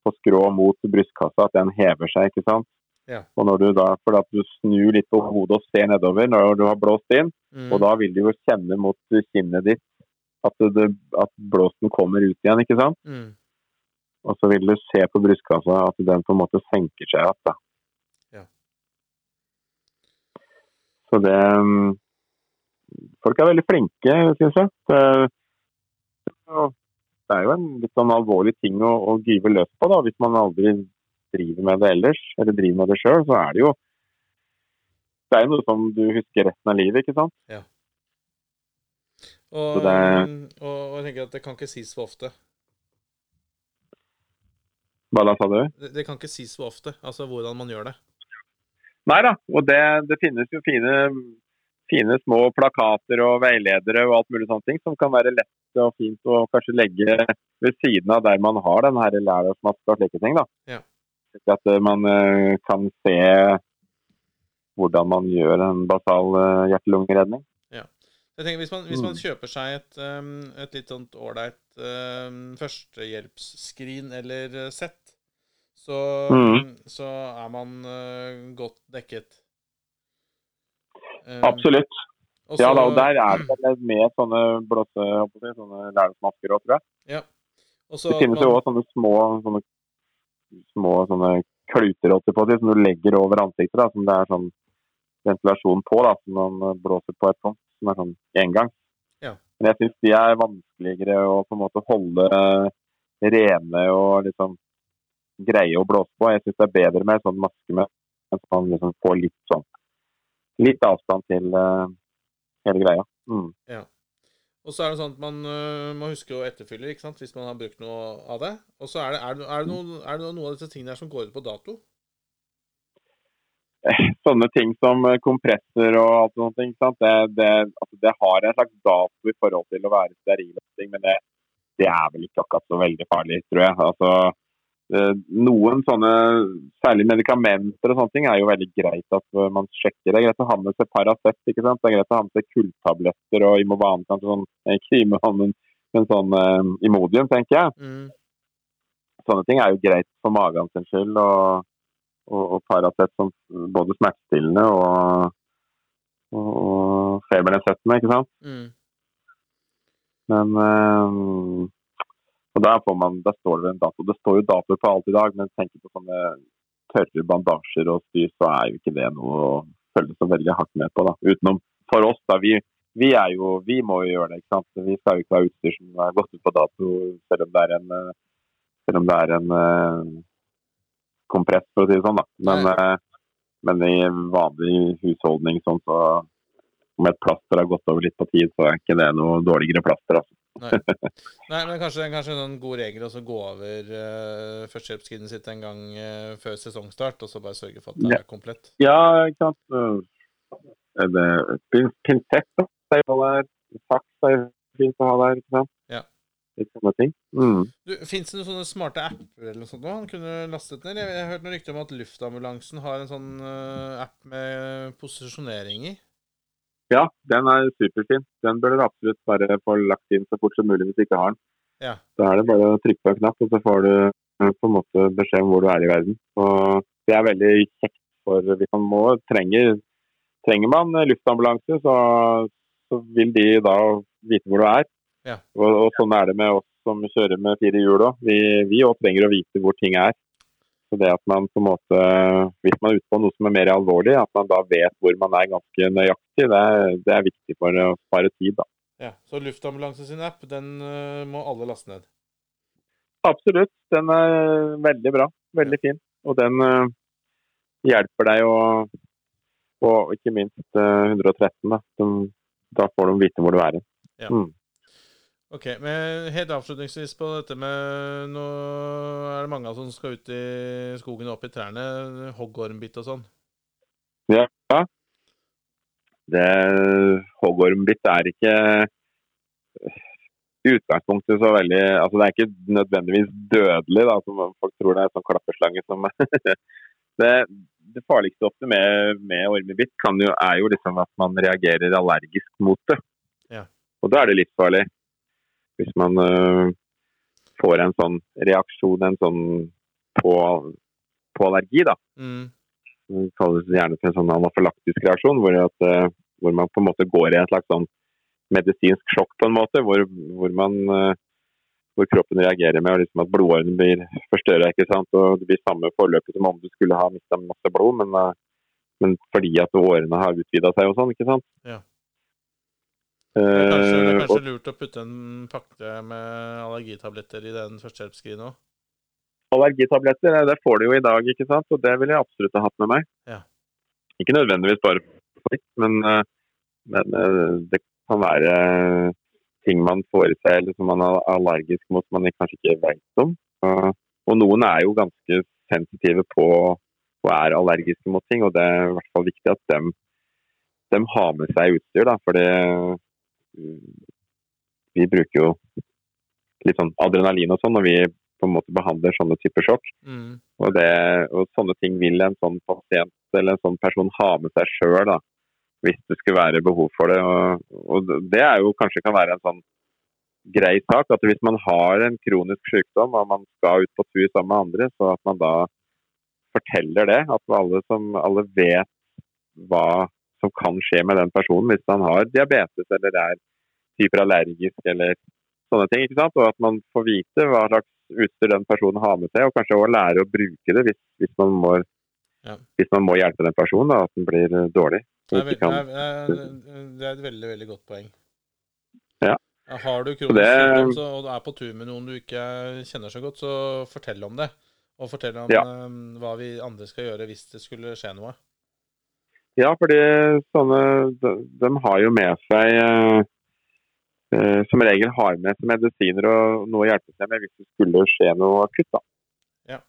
på skrå mot brystkassa at den hever seg, ikke sant? Ja. Og når du da, for at du snur litt på hodet og ser nedover når du har blåst inn, Mm. og da vil du jo kjenne mot kinnet ditt at, det, at blåsten kommer ut igjen, ikke sant? Mm. Og så vil du se på brystkassa at den på en måte senker seg igjen. da. Ja. Så det mm, Folk er veldig flinke, syns jeg. Og det er jo en litt sånn alvorlig ting å, å gyve løs på, da, hvis man aldri driver med det ellers, eller driver med det sjøl. Så er det jo det er jo noe som du husker resten av livet, ikke sant? Og, det- og, og jeg tenker at det kan ikke sies for ofte. Hva da, sa du? Det, det kan ikke sies for ofte, altså hvordan man gjør det. Nei da, og det, det finnes jo fine, fine små plakater og veiledere og alt mulig sånne ting som kan være lett og fint å kanskje legge ved siden av der man har den her lærersmaske og slike ting. da. Ja. At eh, man eh, kan se hvordan man gjør en basal eh, hjerte-lungeredning. Jeg tenker, hvis man, hvis man Mm. kjøper seg et, um, et litt sånt ålreit um, førstehjelpsskrin eller sett, så, mm. så er man godt dekket. Um, Absolutt. Og Ja da, og der er det med sånne blåse, sånne lærersmasker òg, tror jeg. Ja. Også, Det finnes jo òg sånne små sånne, små sånne kluter på som du legger over ansiktet, da, som det er sånn ventilasjon på, da, som man eh, blåser på et sånt, som er sånn engang. Ja. Men jeg syns de er vanskeligere å på en måte holde eh, rene og liksom greie å blåse på. Jeg syns det er bedre med en sånn maske med at man liksom får litt sånn litt avstand til eh, hele greia. Mm. Og så er det sånn at man uh, må huske å etterfylle ikke sant? hvis man har brukt noe av det. Og så er det, er det, er det, noen, er det noen av disse tingene her som går ut på dato? sånne ting som kompresser kompressor og alt sånt, ikke sant? Det, det, altså det har en slags dato i forhold til å være steril, men det, det er vel ikke akkurat så veldig farlig, tror jeg. Altså, eh, noen sånne, særlig medikamenter og sånne ting, er jo veldig greit at eh, man sjekker. Det er greit å ha med seg Paracet, ikke sant? Det er greit å ha med seg kulltabletter og Imovan, kanskje sånn, eh, ikke Imovan, men, men sånn eh, Imodium, tenker jeg. Mm. Sånne ting er jo greit for magen sin skyld, og, og, og Paracet som både smertestillende og, og, og febernedsettende, ikke sant? Mm. Men eh, og der man, der står det en dato. Det står jo dato på alt i dag, men tenker på sånne tørre bandasjer og styr, så er jo ikke det noe å følge så veldig hardt med på. da. Utenom for oss, da. Vi, vi er jo, vi må jo gjøre det. ikke sant? Vi skal jo ikke ha utstyr som er gått ut på dato, selv om det er en, eh, selv om det er en eh, kompress, for å si det sånn. da. Men, eh, men i vanlig husholdning sånn, så om et plaster har gått over litt på tid, så er ikke det noe dårligere plaster. altså. Nei. Nei, men kanskje, kanskje en sånn god regel å gå over uh, førstehjelpskrinet sitt en gang uh, før sesongstart, og så bare sørge for at det er komplett. Ja, ikke sant. Er det pin- pinsett da, er jo der. Saks er fint å ha der, ikke sant. Ja. Litt sånne ting. Mm. Fins det noen sånne smarte apper eller noe sånt han kunne lastet ned? Jeg, jeg har hørt noen rykter om at luftambulansen har en sånn uh, app med posisjonering i. Ja, den er superfin. Den bør dere absolutt bare få lagt inn så fort som mulig hvis du ikke har den. Ja. Da er det bare å trykke på en knapp, og så får du eh, på en måte beskjed om hvor du er i verden. Og det er veldig kjekt for hvis man må, trenger, trenger man luftambulanse, så, så vil de da vite hvor du er. Ja. Og, og sånn er det med oss som kjører med fire hjul òg. Vi, vi også trenger å vite hvor ting er. Så det at man på en måte, Hvis man er ute på noe som er mer alvorlig, at man da vet hvor man er ganske nøyaktig, det det er viktig for å spare tid. da. Ja, Så luftambulanse sin app, den eh, må alle laste ned. Absolutt. Den er veldig bra. Veldig fin. Og den eh, hjelper deg å Og ikke minst eh, 113. Da. Da får de vite hvor du er. Ja. Mm. Ok, men Helt avslutningsvis på dette med Nå er det mange som skal ut i skogen og opp i trærne. Hoggormbitt og sånn. Ja. Det Hoggormbitt er ikke i utgangspunktet så veldig altså Det er ikke nødvendigvis dødelig, da, som folk tror det er sånn klapperslange som [LAUGHS] det, det farligste ofte med, med ormebitt kan jo, er jo liksom at man reagerer allergisk mot det. Ja. Og da er det livsfarlig. Hvis man øh, får en sånn reaksjon, en sånn på, på allergi, da. Mm. Det kalles gjerne for en sånn anafylaktisk reaksjon, hvor, at, eh, hvor man på en måte går i en slags sånn medisinsk sjokk, på en måte, hvor, hvor man eh, hvor kroppen reagerer med liksom at blodårene blir forstørra. Og det blir samme forløpet som om du skulle ha mista masse blod, men, eh, men fordi at årene har utvida seg og sånn. ikke sant? Ja. Det er kanskje, det er Eh, kanskje lurt å putte en pakke med allergitabletter i den førstehjelpsskrinet òg. allergitabletter, eh, det får du jo i dag, ikke sant? og det ville jeg absolutt ha hatt med meg. Ja. Ikke nødvendigvis bare litt, men, eh, men eh, det kan være ting man får i seg eller som man er allergisk mot som man kanskje ikke vet om. Og, og noen er jo ganske sensitive på og er allergiske mot ting, og det er i hvert fall viktig at de, de har med seg utstyr. da, for det vi bruker jo litt sånn adrenalin og sånn når vi på en måte behandler sånne typer sjokk. Mm. Og, det, og sånne ting vil en sånn pasient eller en sånn person ha med seg sjøl, hvis det skulle være behov for det. Og, og det er jo kanskje kan være en sånn grei sak, at hvis man har en kronisk sykdom og man skal ut på tur sammen med andre, så at man da forteller det. At alle, som, alle vet hva som kan skje med den personen hvis han har diabetes eller er hyperallergisk eller sånne ting. ikke sant? Og at man får vite hva slags utstyr den personen har med seg, og kanskje også lære å bruke det hvis, hvis, man, må, Ja. hvis man må hjelpe den personen, da, at den blir eh, dårlig. Det er, veldig, kan- det, er, et veldig, veldig godt poeng. Ja. Har du kronisk Det- sykdom og du er på tur med noen du ikke kjenner så godt, så fortell om det. Og fortell om Ja. eh, hva vi andre skal gjøre hvis det skulle skje noe. Ja, fordi sånne de, de har jo med seg eh, eh, Som regel har med seg medisiner og noe å hjelpe seg med hvis det skulle skje noe akutt. da. Ja.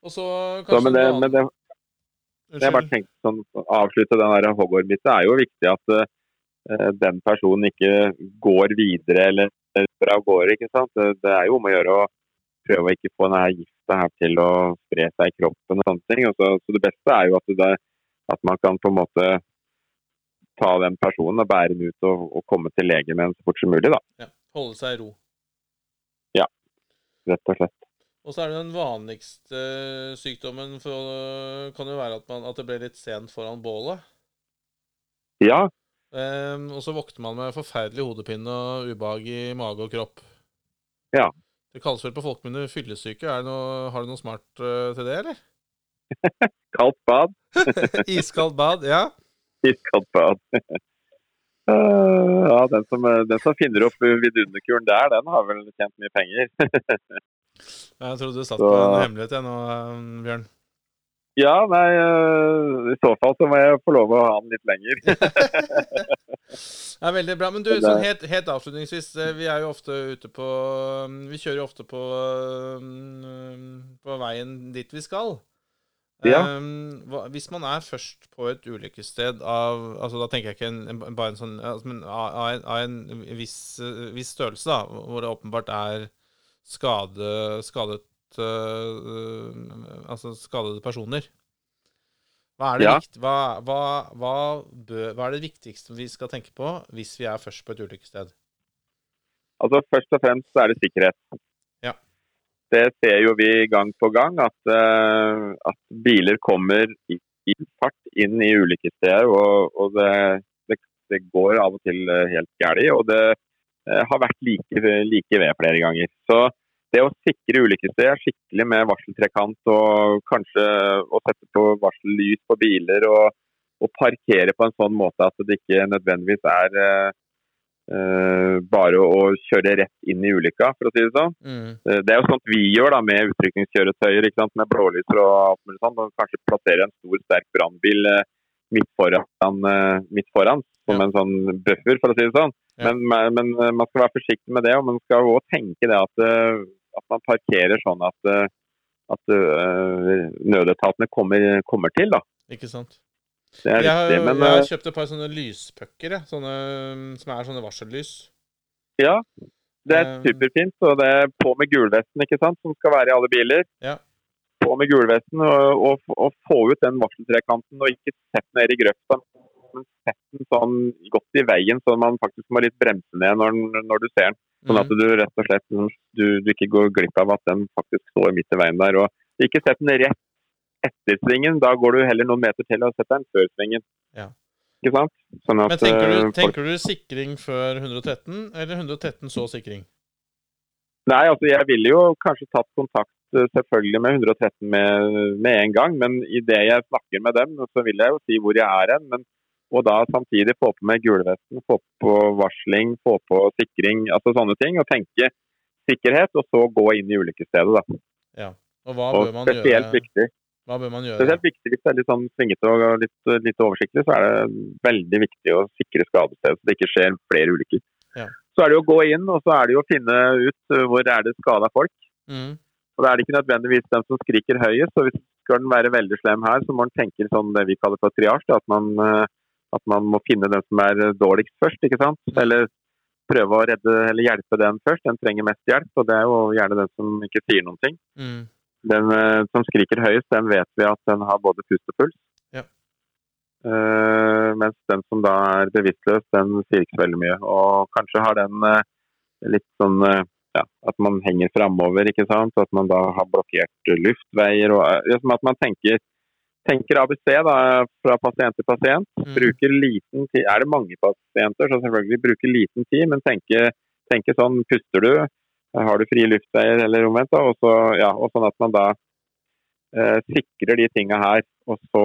Og så Så, kanskje men det, men det, det, jeg bare tenkte sånn, avslutte den der Det er jo viktig at eh, den personen ikke går videre eller fra gårde. ikke sant? Det, det er jo om å gjøre å prøve å ikke få denne gifta her til å spre seg i kroppen. og sånne ting. Og så, så det beste er jo at, det, at man kan på en måte ta den personen og bære den ut og, og komme til lege med den så fort som mulig. da, Ja, holde seg i ro. Ja, rett og slett. Og så er det den vanligste sykdommen for, kan jo være at, man, at det ble litt sent foran bålet. Ja, Um, og så våkner man med forferdelig hodepine og ubehag i mage og kropp. Ja. Det kalles vel på folkemunne fyllesyke. Er det noe, har du noe smart uh, til det, eller? [LAUGHS] kaldt bad. [LAUGHS] Iskaldt bad, ja. Iskaldt bad. [LAUGHS] Eh, ja, den som, den som finner opp vidunderkuren der, den har vel tjent mye penger. Jeg trodde du satt Så- på en hemmelighet jeg nå, eh, Bjørn. Ja, nei, i så fall så må jeg få lov å ha den litt lenger. Ja, veldig bra. Men du, sånn helt, helt avslutningsvis. eh, Vi er jo ofte ute på Vi kjører jo ofte på På veien dit vi skal. Ja. Um, hva, hvis man er først på et ulykkessted av altså Da tenker jeg ikke en, en, bare en sånn altså, Men av, en, av en viss, viss størrelse, da, hvor det åpenbart er skade, skadet uh, Altså skadede personer. Hva er, det Ja. viktig, hva, hva, hva, bø, hva er det viktigste vi skal tenke på hvis vi er først på et ulykkessted? Altså Først og fremst så er det sikkerhet. Det ser jo vi gang på gang, at, øh, at biler kommer i, fart inn i ulykkessteder. Og, og det, det, det går av og til øh, helt galt. Og det øh, har vært like, like ved flere ganger. Så det å sikre ulykkessteder skikkelig med varseltrekant og kanskje å sette på varsellys på biler og, og parkere på en sånn måte at det ikke nødvendigvis er eh, bare å kjøre rett inn i ulykka, for å si det sånn. Mm. Uh, Det er jo sånt vi gjør da med utrykningskjøretøyer, ikke sant? med blålyser og alt mulig sånt. Og kanskje plassere en stor, sterk brannbil uh, midt foran, midt foran som Ja. en sånn buffer, for å si det sånn. Ja. Men, men man skal være forsiktig med det, og man skal òg tenke det at, at man parkerer sånn at, at nødetatene kommer, kommer til. da. Ikke sant? Det er Jeg har. Men jeg har eh, kjøpt et par sånne lyspucker. Sånne, mm, som er sånne varsellys. Ja, det er Eh. superfint. Og det er på med gulvesten, ikke sant, som skal være i alle biler. Ja. På med gulvesten og, og, og få ut den varseltrekanten, og ikke sett ned i grøfta. Men sett den sånn godt i veien, så man faktisk må litt bremse ned når, når du ser den. Sånn at Mhm. du rett og slett du, du ikke går glipp av at den faktisk står midt i veien der. Og ikke sett den rett etter svingen, da går du heller noen meter til og setter den før svingen. Ja. Ikke sant? Sånn at Men tenker eh, du, tenker du sikring før 113, eller 113 så sikring? Nei, altså jeg ville jo kanskje tatt kontakt eh, selvfølgelig med 113 med, med en gang, men idet jeg snakker med dem, så vil jeg jo si hvor jeg er hen. Men, og da samtidig få på meg gulvesten, få på varsling, få på sikring, altså sånne ting. Og tenke sikkerhet, og så gå inn i ulykkesstedet. da. Og hva Og bør man spesielt gjøre? viktig. Hva bør man gjøre? Det er litt sånn svingete og litt, litt oversiktlig, så er det veldig viktig å sikre skadestedet, så det ikke skjer flere ulykker. Ja. Så er det jo å gå inn, og så er det jo å finne ut uh, hvor er det skada folk. Mm. Og Da er det ikke nødvendigvis den som skriker høyest. så hvis Skal den være veldig slem her, så må den tenke sånn det vi kaller for triasje. At man, uh, at man må finne den som er dårligst først. ikke sant? Eller prøve å redde eller hjelpe den først. Den trenger mest hjelp, og det er jo gjerne den som ikke sier noen ting. Mm. Den eh, som skriker høyest, den vet vi at den har både pust og puls. Ja. Uh, mens den som da er bevisstløs, den sier ikke så veldig mye. Og kanskje har den uh, litt sånn uh, ja, at man henger framover, ikke sant. At man da har blokkert luftveier. og liksom At man tenker, tenker ABC da, fra pasient til pasient. Mm. Bruker liten tid. Er det mange pasienter, så selvfølgelig bruker liten tid, men tenker, tenker sånn Puster du? Har du frie luftveier eller omvendt? da, Og, så, ja, og sånn at man da eh, sikrer de tinga her. Og så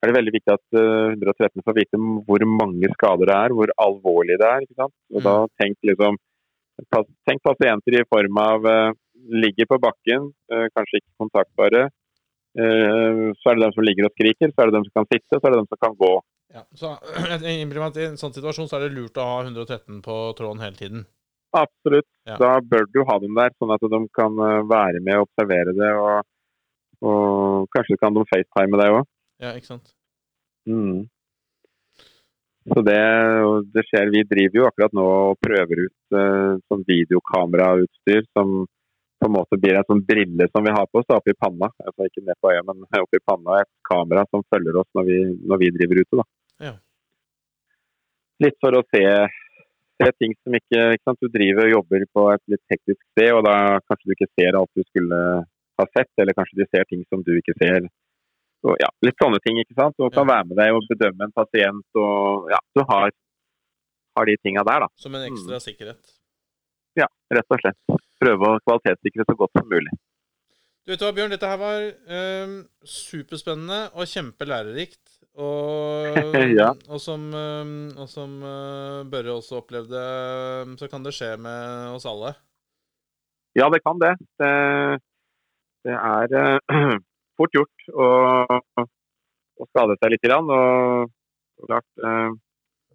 er det veldig viktig at eh, 113 får vite hvor mange skader det er, hvor alvorlig det er. ikke sant? Og da tenk liksom Tenk pasienter i form av eh, ligger på bakken, eh, kanskje ikke kontaktbare. Eh, så er det dem som ligger og skriker, så er det dem som kan sitte, så er det dem som kan gå. Ja, så [CLEARS THROAT] I en sånn situasjon så er det lurt å ha 113 på tråden hele tiden. Absolutt. Ja. Da bør du ha dem der, sånn at de kan eh, være med og observere det. Og, og kanskje kan de facetime deg òg. Ja, ikke sant? Mm. Så det, det skjer. Vi driver jo akkurat nå og prøver ut uh, sånn videokamerautstyr som på en måte blir en sånn brille som vi har på oss da, oppe i panna. Altså ikke ned på øyet, men oppe i panna. Et kamera som følger oss når vi, når vi driver ute. da. Ja. Litt for å se, se ting som ikke, ikke? Du driver og jobber på et litt hektisk sted, og da kanskje du ikke ser alt du skulle ha sett, eller kanskje du ser ting som du ikke ser. Og, ja, litt sånne ting, ikke sant. Og kan Ja. være med deg og bedømme en pasient. og ja, Du har, har de tinga der, da. Som en ekstra sikkerhet. Ja, rett og slett. Prøve å kvalitetssikre så godt som mulig. Du vet hva, Bjørn, dette her var eh, superspennende og kjempelærerikt. Og, [LAUGHS] Ja. og som, eh, og som eh, Børre også opplevde, eh, så kan det skje med oss alle. Ja, det kan det. Det, det er uh, [CLEARS THROAT] fort gjort å, å skade seg litt. Grann, og, og klart, uh,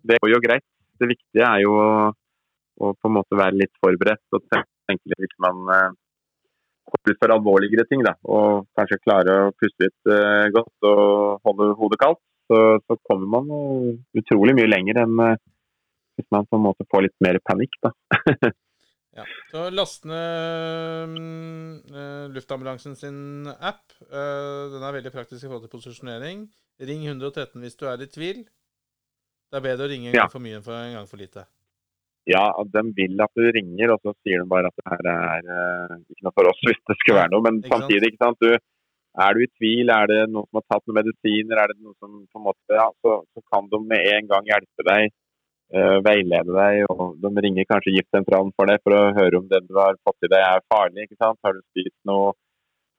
det går jo greit. Det viktige er jo å, å, på en måte være litt forberedt og tenke litt hvis man eh, kommer ut for alvorligere ting. Da, og kanskje klare å puste litt eh, godt og holde hodet kaldt. Så, så kommer man utrolig mye lenger enn eh, hvis man på en måte får litt mer panikk. da. [LAUGHS] Ja. Så last ned eh, luftambulansen sin app. Uh, den er veldig praktisk i forhold til posisjonering. Ring 113 hvis du er i tvil. Det er bedre å ringe en Ja. gang for mye enn for en gang for lite. Ja, de vil at du ringer, og så sier de bare at det her er uh, ikke noe for oss [LAUGHS] hvis det skulle være noe. Men Ikke samtidig, ikke sant. Du, er du i tvil, er det noen som har tatt noen medisiner, er det noen som på en måte, ja, så, så kan de med en gang hjelpe deg, uh, veilede deg. og De ringer kanskje giftsentralen for deg for å høre om det du har fått i deg er farlig. ikke sant? Har du spist noe?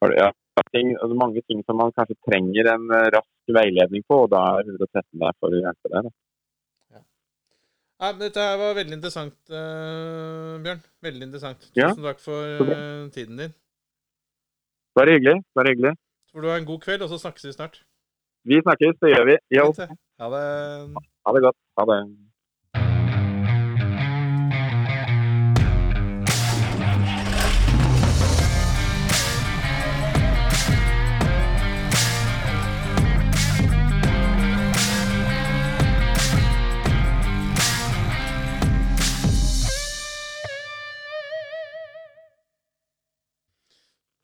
Har du, ja, ting, altså mange ting som man kanskje trenger en eh, rask veiledning på, og da er 113 der for å hjelpe deg. Da. Ja, dette her var veldig interessant, uh, Bjørn. Veldig interessant. Ja. Tusen takk for uh, tiden din. Bare hyggelig. bare hyggelig. Tror får du ha en god kveld, og så snakkes vi snart. Vi snakkes, det gjør vi. Jo, Ha det. ha det godt. Ha det.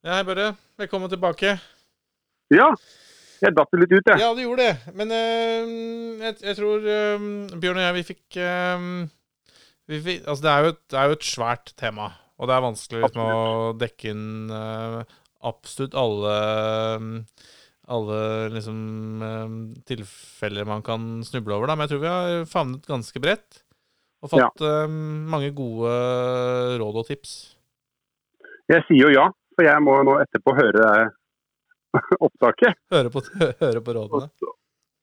Ja, hei, Børre. Velkommen tilbake. Ja, jeg datt litt ut, jeg. Ja, du gjorde det. Men eh, jeg, jeg tror eh, Bjørn og jeg, vi fikk, eh, vi fikk Altså, det er, et, det er jo et svært tema. Og det er vanskelig liksom, å dekke inn eh, absolutt alle alle liksom, tilfeller man kan snuble over. Da. Men jeg tror vi har favnet ganske bredt. Og fått ja. mange gode råd og tips. Jeg sier jo ja, for jeg må nå etterpå høre [LAUGHS] opptaket. Høre på, [LAUGHS] høre på rådene.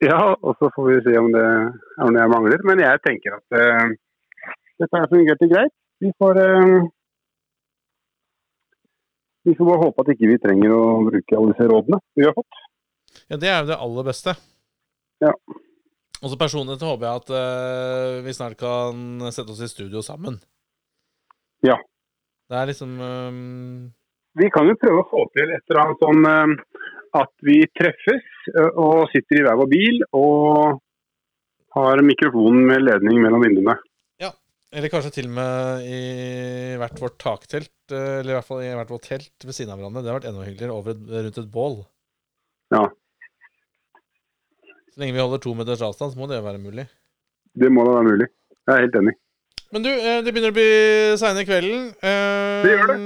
Ja, og så får vi se om det er noe jeg mangler. Men jeg tenker at uh, dette har fungert greit. Vi får uh, Vi får bare håpe at ikke vi trenger å bruke alle disse rådene vi har fått. Ja, det er jo det aller beste. Ja. Og så personlig så håper jeg at uh, vi snart kan sette oss i studio sammen. Ja. Det er liksom eh, Vi kan jo prøve å få til et eller annet sånn at vi treffes eh, og sitter i hver vår bil og har mikrofonen med ledning mellom vinduene. Ja, Eller kanskje til og med i hvert vårt taktelt, eh, eller i hvert fall i hvert vårt telt ved siden av hverandre. Det har vært enda hyggeligere over rundt et bål. Ja. Så lenge vi holder to meters avstand, så må det være mulig. Det må da være mulig. Jeg er helt enig. Men du, eh, det begynner å bli seine kvelden. Eh, Det gjør det.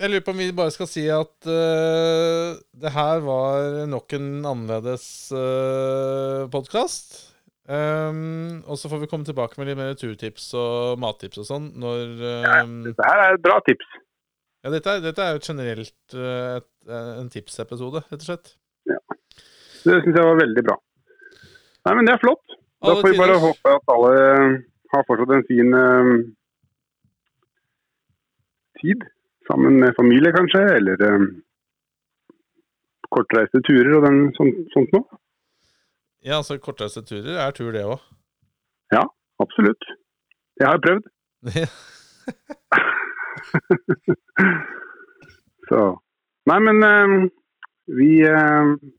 Jeg lurer på om vi bare skal si at uh, det her var nok en annerledes uh, podkast. og så får vi komme tilbake med litt mer turtips og mattips og sånn når Ja, eh, Dette her er et bra tips. Ja, dette er, dette er jo generelt uh, et, en tipsepisode, rett og slett. Det syns jeg var veldig bra. Nei, men det er flott. Da får vi bare håpe at alle har fortsatt en fin eh, tid. Sammen med familie, kanskje, eller eh, kortreiste turer og den, sånt, sånt noe. Ja, altså kortreiste turer er tur, det òg. Absolutt. Jeg har prøvd. [LAUGHS] [LAUGHS] Så Nei, men eh, vi eh,